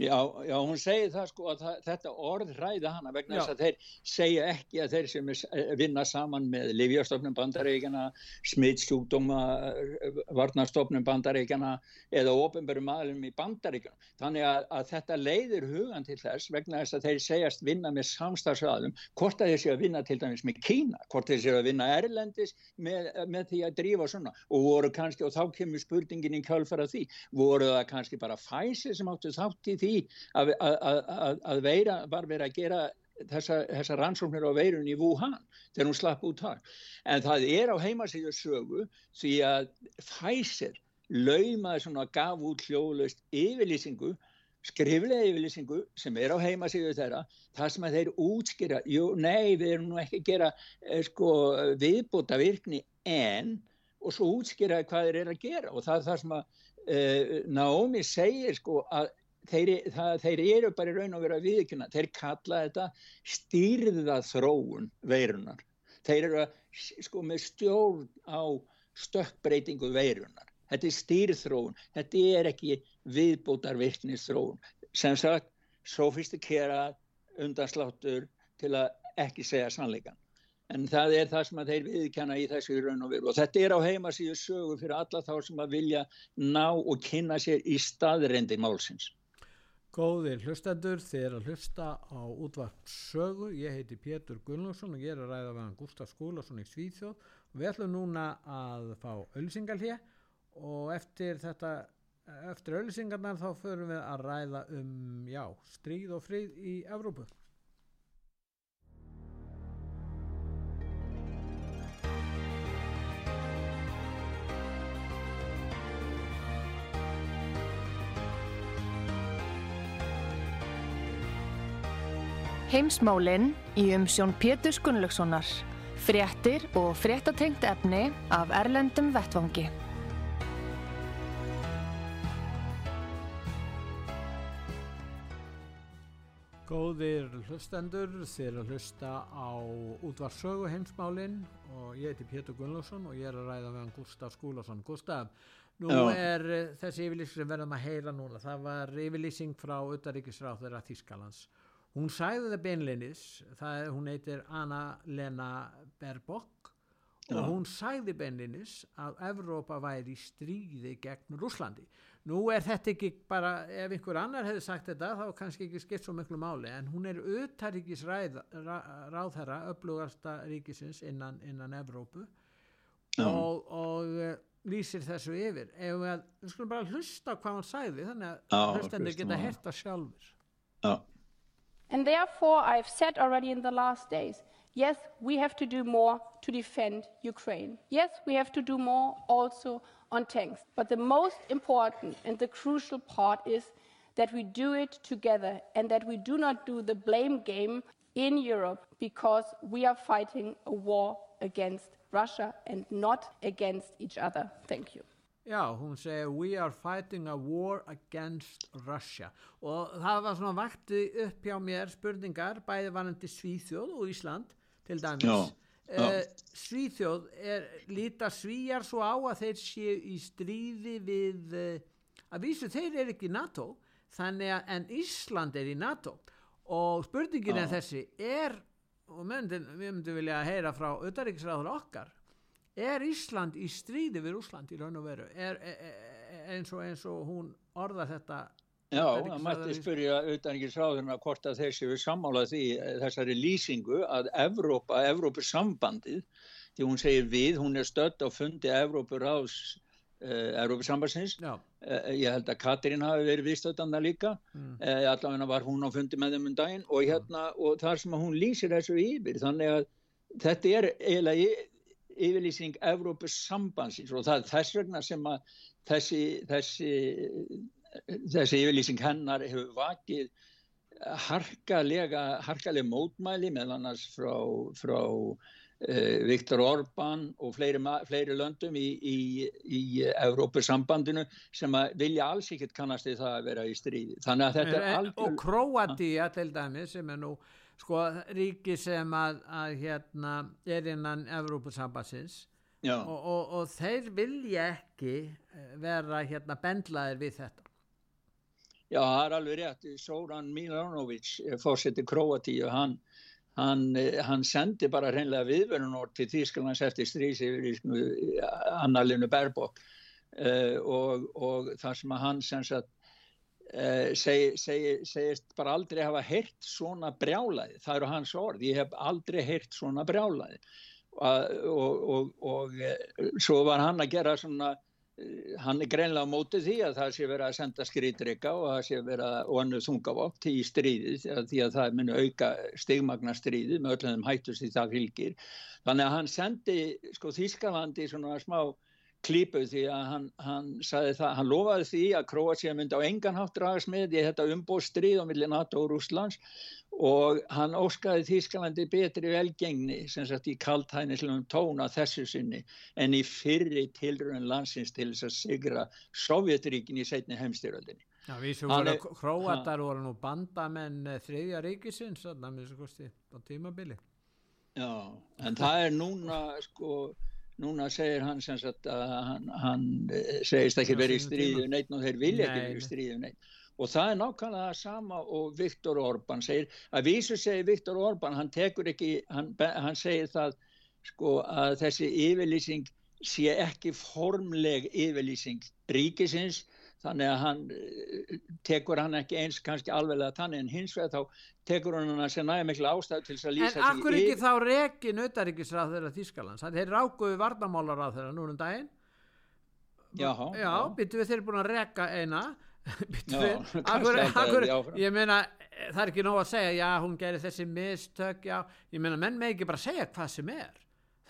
Já, já, hún segir það sko að það, þetta orð ræða hana vegna þess að þeir segja ekki að þeir sem er, vinna saman með Livjastofnum bandaríkjana, smittsjúkdóma, varnarstofnum bandaríkjana eða ofinbærum aðlum í bandaríkjana. Þannig að, að þetta leiðir hugan til þess vegna þess að þeir segjast vinna með samstagsraðum, hvort að þeir séu að vinna til dæmis með Kína, hvort þeir séu að vinna Erlendis með, með því að drífa svona og voru kannski, og þá kemur spurningin í kjálfara því, voru það kannski bara fæsi sem áttu þátt í því því að, að, að veira var verið að gera þessa, þessa rannsóknir á veirun í Wuhan þegar hún slapp út þar. En það er á heimasíðu sögu því að Pfizer laumaði svona gaf út hljóðlaust yfirlýsingu skriflega yfirlýsingu sem er á heimasíðu þeirra það sem að þeir útskýra jú, nei, við erum nú ekki að gera eh, sko, viðbúta virkni en og svo útskýra hvað þeir eru að gera og það er það sem að eh, Naomi segir sko að þeir, það, þeir eru bara í raun og vera viðkjöna, þeir kalla þetta stýrða þróun veirunar. Þeir eru að, sko með stjórn á stökkbreytingu veirunar. Þetta er stýrþróun, þetta er ekki viðbútar virknisþróun. Sem sagt, sofistikera undansláttur til að ekki segja sannleikan. en það er það sem þeir viðkjanna í þessu raun og veru og þetta er á heimasíðu sögu fyrir alla þá sem að vilja ná og kynna sér í staðrendi málsins. Góðir hlustendur, þið er að hlusta á útvart sögu, ég heiti Pétur Gunnlaugsson og ég er að ræða við hann Gustaf Skúlason í Svíþjóð og við ætlum núna að fá ölsingalhé og eftir þetta, eftir ölsingarnar þá förum við að ræða um, já, stríð og frið í Evrópu. Heimsmálinn í umsjón Pétur Gunnlaugssonar. Fréttir og fréttatengt efni af Erlendum Vettvangi. Góðir hlustendur, er að hlusta á útvarsögu heimsmálinn og ég heiti Pétur Gunnlaugsson og ég er að ræða með hann Gustaf Skúlason. Gustaf, nú Já. er uh, þessi yfirlýsing sem verðum að heyra núna, það var yfirlýsing frá Uttaríkisráð þeirra Þískalands Hún sæði það beinleinis, það, hún heitir Anna-Lena Baerbock og Já. hún sæði beinleinis að Evrópa væri í stríði gegn Rúslandi. Nú er þetta ekki bara, ef einhver annar hefði sagt þetta þá kannski ekki skipt svo miklu máli en hún er auðtaríkis ráðherra upplugasta ríkisins innan, innan Evrópu og, og eh, lýsir þessu yfir. Ef við, við skulum bara hlusta hvað hann sæði þannig að hlustendur geta herta sjálfur. Já. And therefore, I've said already in the last days, yes, we have to do more to defend Ukraine. Yes, we have to do more also on tanks. But the most important and the crucial part is that we do it together and that we do not do the blame game in Europe because we are fighting a war against Russia and not against each other. Thank you. Já, hún segir We are fighting a war against Russia og það var svona vakti upp hjá mér spurningar bæði varandi Svíþjóð og Ísland til dæmis já, já. Uh, Svíþjóð er líta svíjar svo á að þeir séu í stríði við uh, að vísu þeir eru ekki í NATO þannig að en Ísland er í NATO og spurningin já. er þessi er, og myndin, við myndum vilja heyra frá auðaríkisræður okkar er Ísland í stríði við Úsland í raun og veru? Er, er, er, eins, og, eins og hún orða þetta Já, það mætti spyrja auðvitaðinginsráðurna hvort að þessi við sammálað því eh, þessari lýsingu að Evrópa, Evrópusambandið því hún segir við, hún er stödd á fundi Evrópuráðs uh, Evrópusambansins uh, ég held að Katrín hafi verið viðstöðanda líka. Mm. uh, allavega var hún á fundi með þeim um daginn og hérna, og þar sem hún lýsir þessu yfir, þannig að þetta er eiginlega yfirlýsing Evrópus sambansins og það er þess vegna sem að þessi, þessi, þessi yfirlýsing hennar hefur vakið harkalega, harkalega mótmæli meðal annars frá, frá uh, Viktor Orbán og fleiri, fleiri löndum í, í, í Evrópusambandinu sem vilja alls ekkert kannast í það að vera í stríði. Þannig að þetta er alveg... Og Kroatia til dæmi sem er nú sko ríki sem að, að hérna er innan Evrópusambassins og, og, og þeir vilja ekki eh, vera hérna bendlaðir við þetta. Já, það er alveg rétt. Soran Milanovic eh, fórseti Kroatíu, hann hann, eh, hann sendi bara hreinlega viðverunort til Þýskalands eftir strísi yfir Annalinu Berbok uh, og, og þar sem að hann sem sagt seg, seg, segist bara aldrei hafa heyrt svona brjálaði, það eru hans orð. Ég hef aldrei heyrt svona brjálaði og, og, og, og uh, svo var hann að gera svona uh, hann er greinlega á móti því að það sé verið að senda skrýtrykka og það sé verið að onnu þungavokt í stríði því að það muni auka stigmagna stríði með öllum hættust því það fylgir. Þannig að hann sendi sko Þískalandi svona smá klípu því að hann, hann sagði það, hann lofaði því að Kroatia myndi á engan hátt dragast með í þetta umbóðstríð á milli NATO og Rúslands og hann óskaði Þýskalandi betri velgengni sem sagt í kaltænislunum tóna þessu sinni en í fyrri tilröðin landsins til þess að sigra Sovjetríkin í setni heimstyröldinni. Já, við sem voru Kroatar voru nú bandamenn eh, þriðja ríkisins, að á tímabili. Já, en það er núna sko núna segir hann sem sagt að hann, hann eh, segist ekki verið í stríðu neitt og þeir vilja ekki verið í stríðu neitt og það er nákvæmlega sama og Viktor Orbán segir, að vísu segir Viktor Orbán, hann tekur ekki, hann, hann segir það sko að þessi yfirlýsing sé ekki formleg yfirlýsing ríkisins þannig að hann eh, tekur hann ekki eins kannski alveg að tanni en hins vegar þá tekur hann hann að sé næja miklu ástæðu til þess að lýsa En akkur ekki þá rekin auðaríkisráð þeirra Þískalands, það er rákuðu varnamálar á þeirra núna um daginn. Já, já, já. byttu við þeir búin að reka eina. Já, við, akkur, akkur, ég meina það er ekki nóg að segja, já hún gerir þessi mistök, já, ég meina menn með ekki bara segja hvað sem er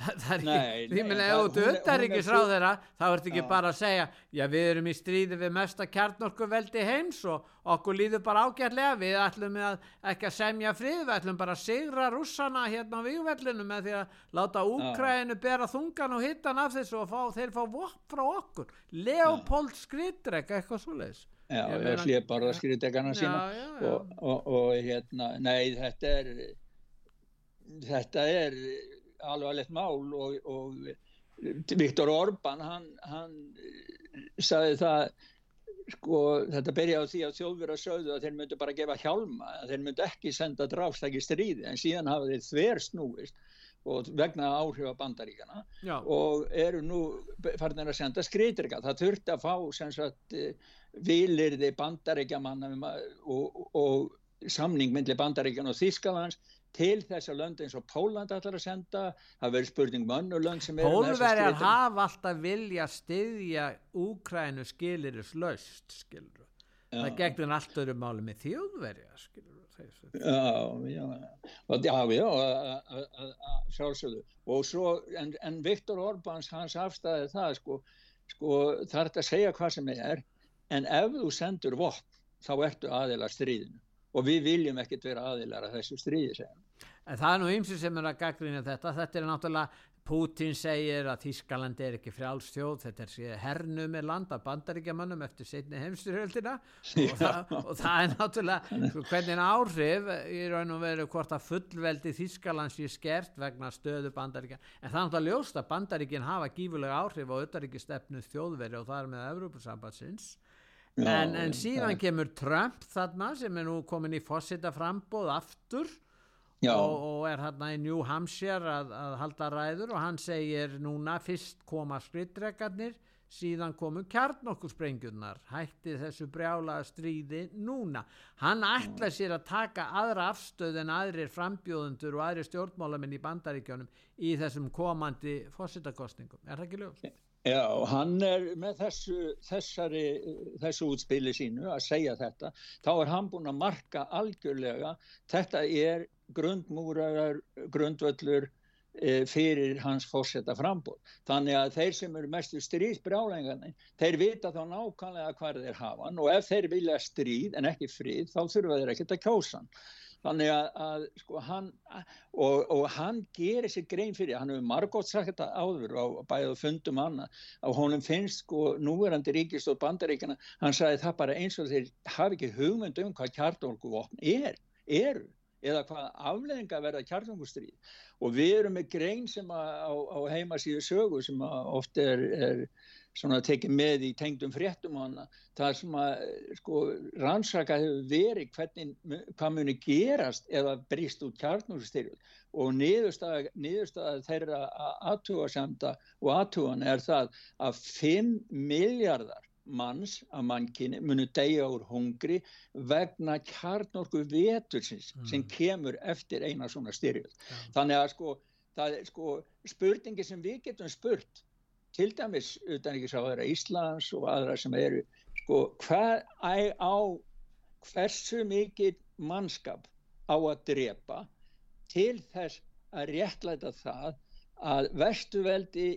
það er ekki, ég meina ef þú öttar ekki sráð þeirra, þá ert ekki bara að segja já við erum í stríði við mesta kjarnorkuveldi heims og okkur líður bara ágætlega, við ætlum að ekki að semja frið, við ætlum bara að sigra russana hérna á vývellinu með því að láta Úkrænu bera þungan og hittan af þessu og fá, þeir fá vokk frá okkur, Leopold Skridrek eitthvað svo leiðis Já, ég hlið bara skriðdegana sína já, já, já. Og, og, og hérna, nei þetta er þetta er alvarlegt mál og, og Viktor Orbán hann, hann sagði það sko þetta byrjaði á því að þjóðverða sögðu að þeir myndu bara gefa hjálma að þeir myndu ekki senda dráfstæki stríði en síðan hafa þeir þver snúist og vegna áhrifa bandaríkana Já. og eru nú farin að senda skritrika það þurfti að fá sem sagt vilirði bandaríkjamanna og, og samning myndli bandaríkjan og Þískalands til þess að lönd eins og Póland ætlar að senda, það verður spurning um önnu lönd sem eru Pólverjar hafa alltaf vilja styðja Úkrænu skiliris löst skilur það gegnur allt öru máli með þjóðverja skilur Já, já, já, já, sjálfsögðu. Og svo, en, en Viktor Orbáns hans afstæði það sko, sko það er að segja hvað sem er en ef þú sendur vopn þá ertu aðeila stríðinu og við viljum ekkert vera aðilar að þessu stríði segjum. En það er nú ymsið sem er að gaggrina þetta, þetta er náttúrulega Putin segir að Þískaland er ekki frjálstjóð, þetta er hernu með land af bandaríkjamannum eftir setni heimstyrjöldina og, það, og það er náttúrulega sko, hvernig áhrif í raun og veru hvort að fullveldi Þískaland sé skert vegna stöðu bandaríkja. En það er náttúrulega ljóst að bandaríkin hafa gífulega áhrif á auðaríkistefnu þjóðveri og það er með Evrópusambatsins En, en síðan ja. kemur Trump þarna sem er nú komin í fósita frambóð aftur og, og er hérna í New Hampshire að, að halda ræður og hann segir núna fyrst koma skrittrekarnir síðan komu kjarnokkursprengjurnar hætti þessu brjála stríði núna. Hann ætla sér að taka aðra afstöð en aðrir frambjóðundur og aðrir stjórnmálamenn í bandaríkjónum í þessum komandi fósitakostningum. Er það ekki lögst? Já, hann er með þessu, þessari, þessu útspili sínu að segja þetta, þá er hann búin að marka algjörlega, þetta er grundmúrar, grundvöllur e, fyrir hans fórsetta frambóð. Þannig að þeir sem eru mestu stríðsbrjálengarnir, þeir vita þá nákvæmlega hvað þeir hafa og ef þeir vilja stríð en ekki fríð, þá þurfa þeir ekkert að kjósa hann. Þannig að, að sko hann og, og hann gerir sér grein fyrir, hann hefur margótt sagt þetta áður á bæðu fundum annað, að honum finnst sko núverandi ríkistóð bandaríkjana, hann sagði það bara eins og þeir hafi ekki hugmynd um hvað kjartólkuvopn er, eru eða hvað afleðinga verða kjartólkustrýð og við erum með grein sem á, á heimasíðu sögu sem ofta er, er svona tekið með í tengdum fréttum og hana, það sem að sko rannsaka hefur verið hvernig, hvað muni gerast eða brist út kjarnúrstyrjul og niðurstaða, niðurstaða þeirra aðtúasemda og aðtúan er það að 5 miljardar manns að mannkynni munu degja úr hungri vegna kjarnorku vetursins mm. sem kemur eftir eina svona styrjul. Ja. Þannig að sko, það sko spurningi sem við getum spurt til dæmis utan ekki sá þeirra Íslands og aðra sem eru sko hvað á hversu mikið mannskap á að drepa til þess að réttlæta það að vestuveldi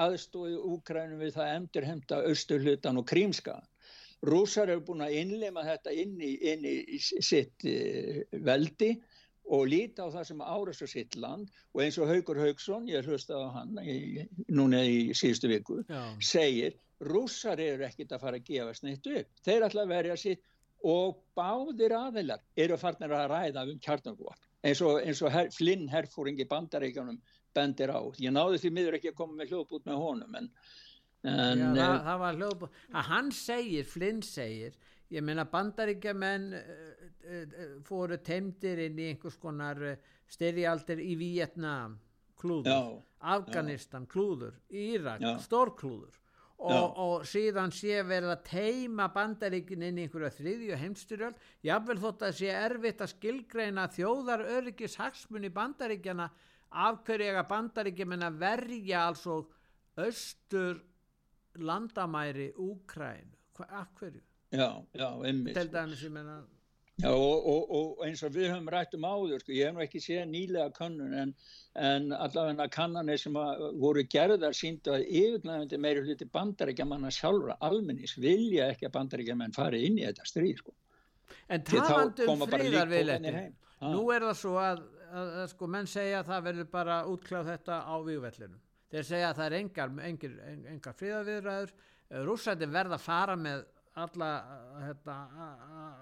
aðstóði Úkrænum við það endurhemta austurhlutan og krímskaðan. Rúsar hefur búin að innlema þetta inn í, inn í sitt uh, veldi og líta á það sem áras og sitt land og eins og Haugur Haugsson, ég hlusta á hann í, núna í síðustu viku, Já. segir rússar eru ekkit að fara að gefa sneitt upp. Þeir ætla að verja sitt og báðir aðilar eru farnir að ræða um kjarnarvopn eins og, eins og her, Flynn herfóringi bandaríkjanum bendir á. Ég náði því miður ekki að koma með hljóðbút með honum en, en Já, það, það var hljóðbút. Hann segir, Flynn segir ég meina bandaríkjamenn uh, uh, fóru teimdir inn í einhvers konar styrjaldir í Vietnam klúður, Já, Afganistan klúður, Írak, Já. stórklúður. Já. og, og síðan sé verið að teima bandaríkin inn í einhverja þriðju heimstyrjöld jafnvel þótt að sé erfitt að skilgreina þjóðar öryggis hagsmunni bandaríkjana af hverju eiga bandaríkjaman að verja altså austur landamæri Úkræn af hverju? Já, já, einmitt til dæmis ég meina Já, og, og, og eins og við höfum rætt um áður, sko, ég hef nú ekki séð nýlega kannun en, en allavega kannanir sem að voru gerðar síndu að yfirgnæfandi meiri hluti bandaríkjamanna sjálfra almennis vilja ekki að bandaríkjaman fari inn í þetta stríð, sko. En um heim. Ha. nú er það svo að, að, að sko menn segja að það verður bara útkláð þetta á vígvellinum. Þeir segja að það er engar, engar, engar friðarviðræður, rússandi verða að fara með alla, hérna,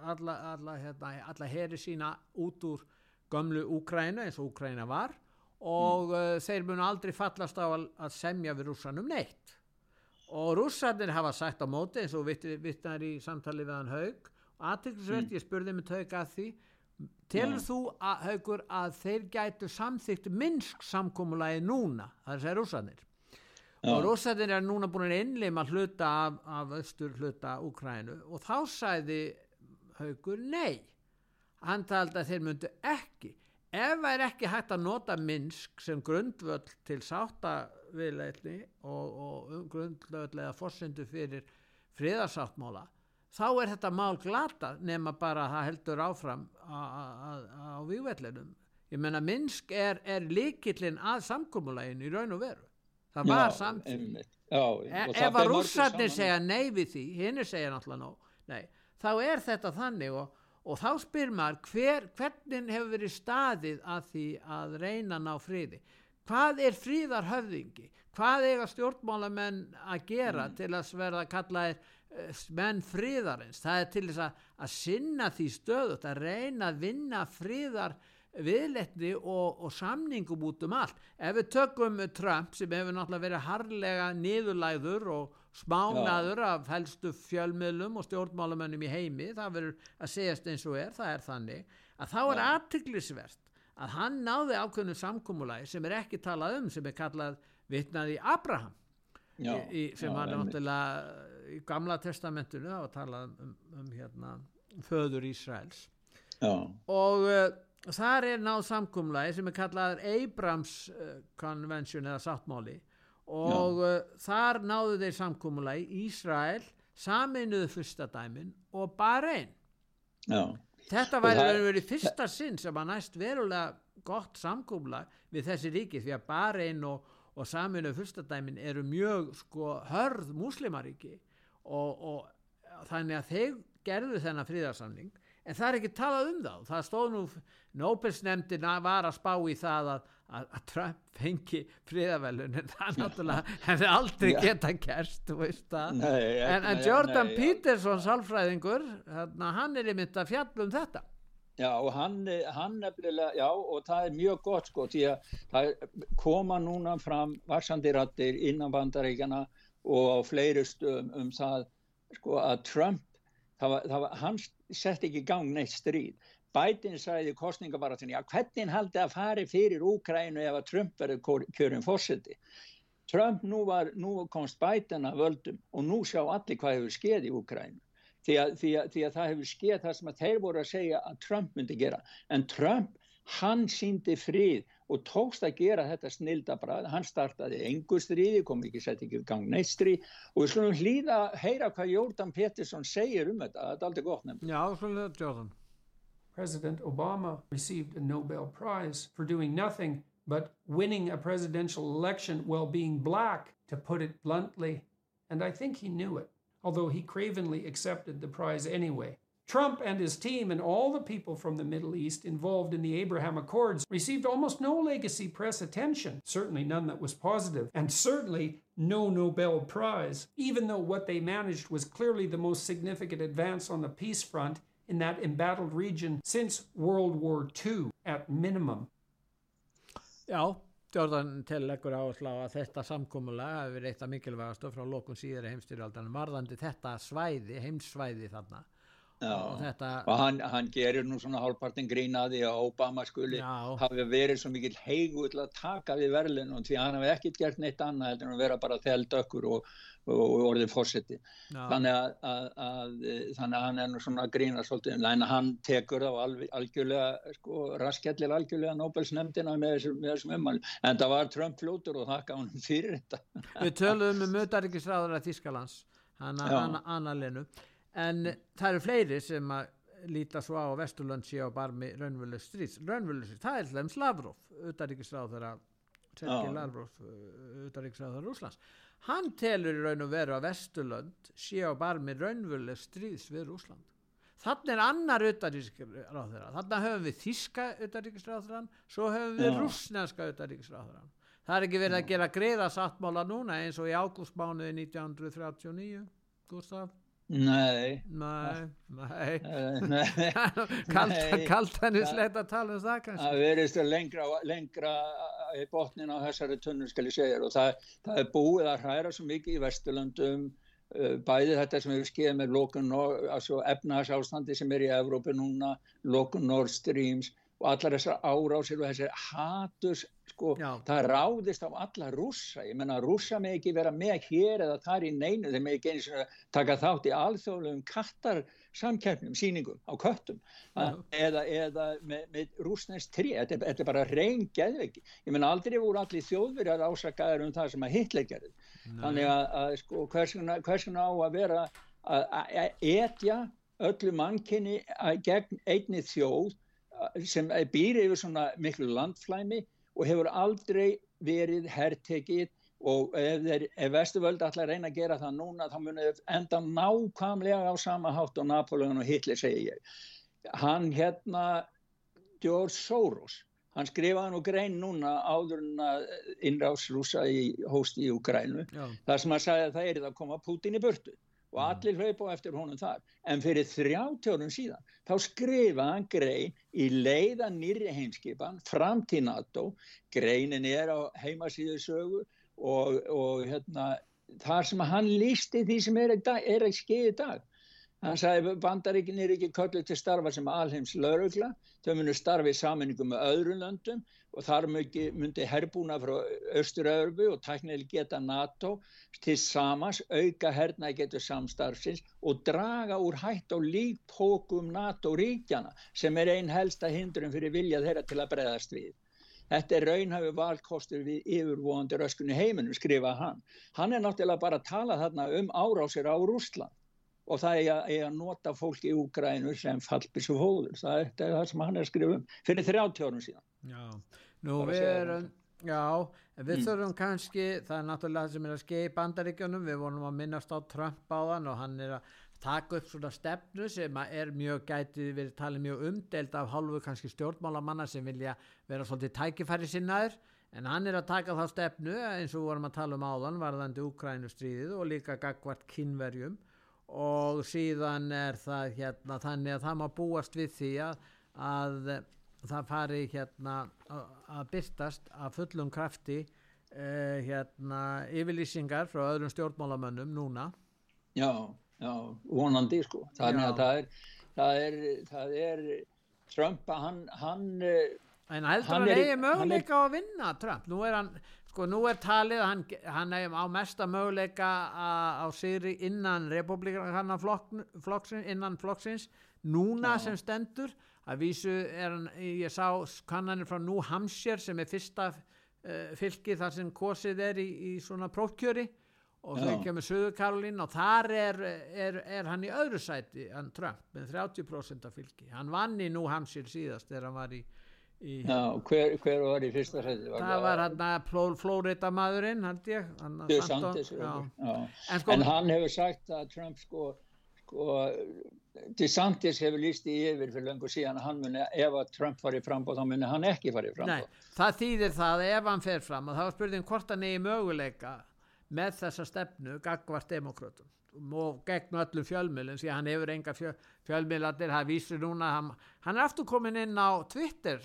alla, alla, hérna, alla heri sína út úr gömlu Úkræna eins og Úkræna var og mm. þeir munu aldrei fallast á að, semja við rússanum neitt og rússarnir hafa sagt á móti eins og vittnar í samtali við hann haug og aðtilsvert, Mm. ég spurði með haug að því telur Já. þú að, haugur að þeir gætu samþygt minnsk samkómulagi núna, það er að segja rússarnir Já. og rússarnir er núna búin að innleima hluta af, af östur hluta Úkrænu og þá sæði haugur nei hann taldi að þeir myndu ekki. Ef það er ekki hægt að nota Minsk sem grundvöll til sáttaviðleitni og, og grundvöll eða forsendu fyrir friðarsáttmála þá er þetta mál glata nema bara að það heldur áfram á vývellinum ég menna Minsk er, er líkillin að samkómulegin í raun og veru það var og E- ef að rússarnir segja nei við því hinn segja náttúrulega nei, þá er þetta þannig og, og þá spyr maður hver, hvernig hefur verið staðið að því að reyna ná friði? Hvað er fríðarhöfðingi hvað eiga stjórnmálamenn að gera Mm. til að verða að kalla þér menn friðarins? Það er til þess að, að sinna því stöðut að reyna að vinna friðar viðletni og, og samningum út um allt. Ef við tökum Trump sem hefur náttúrulega verið harlega niðurlæður og smánaður af helstu fjölmiðlum og stjórnmálamönnum í heimi það verður að segjast eins og er það er þannig að þá er aðtiklisvert að hann náði ákveðnu samkúmulagi sem er ekki talað um sem er kallað vitnað í Abraham. Já, í, sem já, var náttúrulega í gamla testamentinu var talað um, um hérna föður Ísraels. Já, og uh, þar er náð samkumlagi sem er kallað Abrams uh, Convention eða sáttmáli og uh, þar náðu þeir samkumlagi Ísrael saminuðu fyrsta dæmin og Bahrein já. þetta Og væri verið fyrsta sinn sem að næst verulega gott samkumlag við þessi ríki því að Bahrein og, og saminuðu fyrsta dæmin eru mjög sko hörð múslimaríki og, og þannig að þeir gerðu þennan fríðarsamning en það er ekki talað um þá það stóð nú, Nóbelsnefndin var að spá í það að, að, að Trump fengi fríðarvelun en það náttúrulega hefði aldrei Já. geta kerst Nei, en, en Jordan já. Peterson sálfræðingur, þarna, hann er einmitt að fjalla um þetta Já, og hann, hann nefnilega, já, og það er mjög gott sko, því að það koma núna fram varsandi rattir innan bandaríkjana og á fleiri stöðum um það, sko, að Trump, það var, það var, hann sett ekki í gang neitt stríð. Sagði í kostningabaratunni, já, hvernig haldi að fari fyrir Úkrænu ef að Trump verður kjörin fórseti? Trump nú, var, nú komst Biden að völdum og nú sjá allir hvað hefur skeið í Úkrænu. Því að, því, að, því að það hefur skeið það sem að þeir voru að segja að Trump myndi gera. En Trump, hann síndi frið og tókst að gera þetta snildabræð. Hann startaði engu stríði, kom ekki sett ekki í gang neitt stríð og við slumum hlýða að heyra hvað Jordan Peterson segir um þetta. Þetta er aldrei gott nefn. Já, svona Jordan. President Obama received a Nobel Prize for doing nothing but winning a presidential election while being black, to put it bluntly. And I think he knew it, although he cravenly accepted the prize anyway. Trump and his team and all the people from the Middle East involved in the Abraham Accords received almost no legacy press attention, certainly none that was positive, and certainly no Nobel Prize, even though what they managed was clearly the most significant advance on the peace front in that embattled region since World War II at minimum. Já, Jordan tilleggur áherslu á að þetta samkómulega hefur eitt af mikilvægastu frá lokun síðari heimstyrjaldanum varðandi þetta svæði, þarna Já, og þetta og hann, hann gerir nú svona hálfpartin grínaði að Obama skuli Já. hafi verið svo mikil heigu til að taka við verðlunum því að hann hefði ekkert gert neitt annað heldur en að vera bara þeldökkur og, og orðið fórseti þannig að, að, að þannig að hann er nú svona að grína svolítið en hann tekur þá algjörlega sko, raskjallir algjörlega Nobelsnefndina með þessum, með þessum ummæli en það var Trump fljótur og þakka hann fyrir þetta. Við töluðum um mötaríkisráður að Þískalands hana, Já. hana, Anna Lenu en það eru fleiri sem að líta svo á að Vesturlönd sé á barmi raunvölu stríðs, raunvölu stríðs, það er hlem Slavrov, utaríkisráður að Sergei Já. Lavrov, utaríkisráður Rúslands hann telur í raun og veru að Vesturlönd sé á barmi raunvölu stríðs við Rúsland Þannig er annar utaríkisráðurra, þannig höfum við þíska utaríkisráðurran, svo höfum við Já. rússneska utaríkisráðurran. Það er ekki verið að gera greiða sáttmála núna eins og í ágústmánuði 1939, Gustaf? Nei Nei, nei. Eh, nei. Kalt, Nei. kalt henni slett að tala um það kannski. það verðist að lengra, lengra í botnin á þessari tunnu skal ég segja og það, það er búið að hræra svo mikið í Vesturlöndum uh, bæði þetta sem við skeið með altså efnahagsástandi sem er í Evrópu núna, lokun Nord Streams og allar þessar árásir og þessar haturs sko, það ráðist á alla rússa. Ég menna rússa með ekki vera með hér eða þar í neinu, þeir með ekki eins og taka þátt í alþjóðlegum kattar samkeppnum, sýningum á köttum. Að, eða, eða með, með rúsnest trí, þetta, þetta er bara reyn geðveiki, ég menna aldrei voru allir þjóðverjar ásakaður um það sem að Hitler gerði. Þannig að, að sko, hvers vegna hvers á að vera að, etja öllu mannkinni gegn einni þjóð sem býr yfir svona miklu landflæmi og hefur aldrei verið hertekið og ef, þeir, ef Vesturvöld að reyna að gera það núna þá munið þeir enda nákvæmlega á sama hátt og Napoleon og Hitler segi ég. Hann hérna George Soros hann skrifaði nú grein núna áður en að innrás rúsa í hóst í Ukrænu Já. þar sem hann sagði að það er að koma Putin í burtu og allir hlaupa á eftir honum þar. En fyrir 30 árum síðan þá skrifaði hann grein í leiða nýri heimskipan fram til NATO. Greinin er á heimasíðu sögu og, og hérna, þar sem hann lísti því sem er, er að skeið í dag hann sagði bandaríkin er ekki köllu til starfa sem alheims laurugla þau munu starfa í saminningu með öðrum löndum og þar myndi, herbúna frá Östur-Örbu og tæknileg geta NATO til samans auka herna getur samstarfsins og draga úr hætt á líktókum NATO ríkjana sem er einn helsta hindrun fyrir vilja þeirra til að breðast við. Þetta er raunhafi valkostur við yfirvóandi röskunni heiminum, skrifa hann. Hann er náttúrulega bara að tala þarna um árásir á Rússland og það er að, er að nota fólk í Úgrænu sem fallbissu fóður. Það er, það er það sem hann er að skrifa um fyrir 30 árum síðan. Já, nú við erum, já, við Mm. þurfum kannski, það er náttúrulega það sem er að skeið í bandaríkjunum, við vorum að minnast á Trump á þann og hann er að taka upp svona stefnu sem er mjög gæti verið talið mjög umdelt af hálfu kannski stjórnmálamanna sem vilja vera svolítið tækifæri sinnaður en hann er að taka þá stefnu eins og við vorum að tala um áðan varðandi Úkrænustríðið og líka gagvart kynverjum og síðan er það hérna þannig að það má búast við því að, að það fari hérna að, byrtast að fullum krafti uh, hérna yfirlýsingar frá öðrum stjórnmálamönnum núna Já, já, vonandi sko. Þannig að það er, það er, það er Trump að hann, hann eh, Hann hann, er er- möguleika á að vinna Trump? Nú er hann, sko, nú er talið að hann, hann eigi á mesta möguleika á, sigri innan republikana flokksins, innan flokksins, núna Já. sem stendur, að vísu er hann, ég sá kannanir frá New Hampshire sem er fyrsta uh, fylki þar sem kosið er í, í svona prófkjöri og þau kemur Suður Karolín og þar er, er, er hann í öðru sæti, hann Trump, með 30% af fylki. Hann vann í New Hampshire síðast þegar hann var í, í já, hver, hver var í fyrsta sæti? það var hann að Flórida maðurinn held ég hann að DeSantis, Santo- já. já. En sko- en hann hefur sagt að Trump sko, sko DeSantis hefur líst í yfir fyrir löngu síðan að hann muni, ef að Trump farið frambóð þá muni hann ekki farið Nei, frambóð það þýðir það að ef hann fer fram og þá er spurning hvort hann eigi möguleika með þessa stefnu gagvart demokratum og gegn öllum fjölmiðlum því hann hefur enga fjö, fjölmiðlandir það vísir núna hann, hann er aftur komin inn á Twitter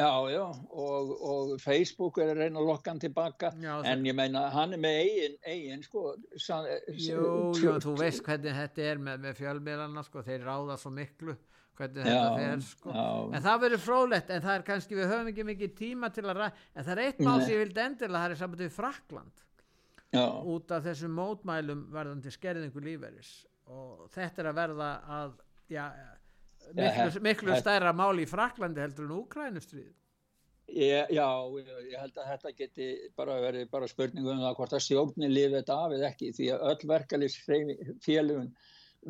Já, já, og, og Facebook er að reyna að lokka hann tilbaka, Já, en ég meina, hann er með eigin, eigin, sko, san, Jú, jú, þú veist hvernig þetta er með, með fjölmiðlana, sko, þeir ráða svo miklu hvernig Já, þetta fer, sko. já. En það verður frólætt, en það er kannski, við höfum ekki mikið tíma til að ræða, en það er eitt mál sem ég vildi endilega, það er saman til Frakland, Já. út af þessum mótmælum verðandi skerðingu líferis og þetta er að verða að, já, miklu, miklu stærra mál í Fraklandi heldur en Úkrænustrið. Já, ég held að þetta geti bara verið bara spurningu um það hvort að stjórnin lifið þetta af eða ekki því að öll verkalýs félugun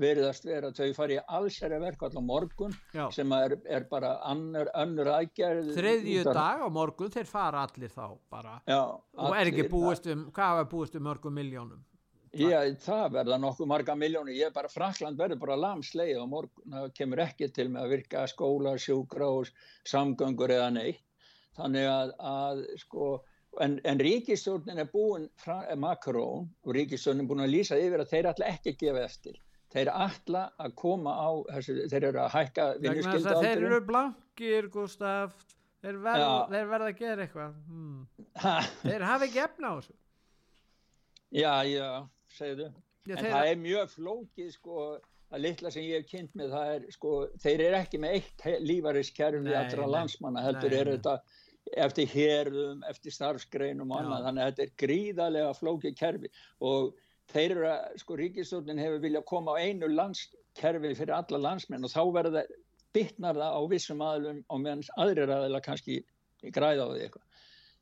veriðast vera að þau fari í allsæri verkvall á morgun Já. sem er, er bara annur, önnur aðgerð Þriðju dag á morgun, þeir fara allir þá bara. Já, og er ekki allir- búist um, hvað er búist um mörgum miljónum? Já, það verða nokkuð marga miljónir, ég er bara, Frakland verður bara lamsleið á morgun, kemur ekki til með að virka skóla, sjúkrahús, samgöngur eða neitt. Þannig að, að sko, en, en ríkistjórnin er búin, Macron og ríkistjórnin er búin að lýsa yfir að þeir ætla ekki að gefa eftir. Þeir ætla að koma á, þessu, þeir eru að hækka að þeir eru blankir, Gustaf, þeir, verð, Já. þeir verða að gera eitthvað. Hmm. Þeir hafa ekki efna á þessu. Já, já, segðu. Já, en það er mjög flókið sko, að litla sem ég hef kynnt með það er sko, þeir eru ekki með eitt lífariskerfi Nei, allra nei. landsmanna, heldur Nei, er þetta eftir hérðum, eftir starfsgreinum og annað, þannig að þetta er gríðarlega flókið kerfi og þeir eru að, sko, ríkistjórnin hefur viljað koma á einu landskerfi fyrir alla landsmenn og þá verða bytnar það á vissum aðlum og meðan aðrir aðeila kannski græða á því eitthvað.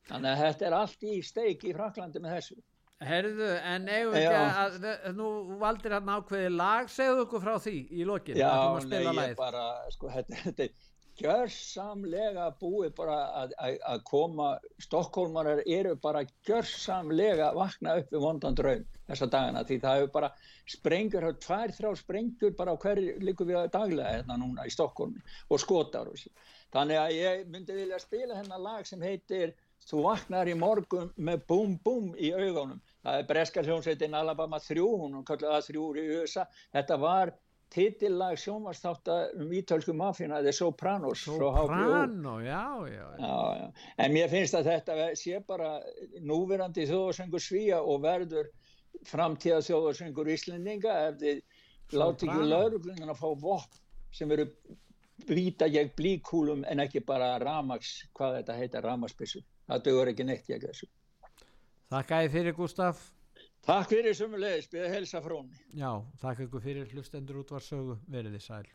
Þannig að þetta er allt í steik í Fraklandi með þessu. Herðu, en eigum við ekki að, nú valdir hann ákveði lag, segðu okkur frá því í lokin. Já, nei, ég lagið. bara, sko, þetta, er gjörsamlega búið bara að, að, að koma, Stokkólmarar eru bara gjörsamlega að vakna upp við vondan draum þessa dagana, því það hefur bara sprengur, það er tvær, þrjá sprengur bara á hverju líku við daglega hérna núna í Stokkólmi og skotar og sér. Þannig að ég myndi vilja spila hennar lag sem heitir Þú vaknar í morgun með búm búm í augunum. Það er breska hljómsveitin Alabama 3, hún kallar það 3 í USA. Þetta var titillag sjónvarsþátt um ítölsku mafíuna, The Sopranos. Soprano, já, já. já. Já. En mér finnst að þetta sé bara núverandi þjóðarsöngur svíja og verður framtíða þjóðarsöngur íslendinga ef þið láti ekki lauruglunum að fá vopn sem eru víta gegn blíkúlum en ekki bara ramags, hvað þetta heita, ramagsbissur. Það dugur ekki neitt gegn þessu. Þakka ég fyrir, Gustaf. Takk fyrir sumulegis, byrja helsa frá henni. Já, þakka ykkur fyrir hlustendur útvarsögu, verið þið sæl.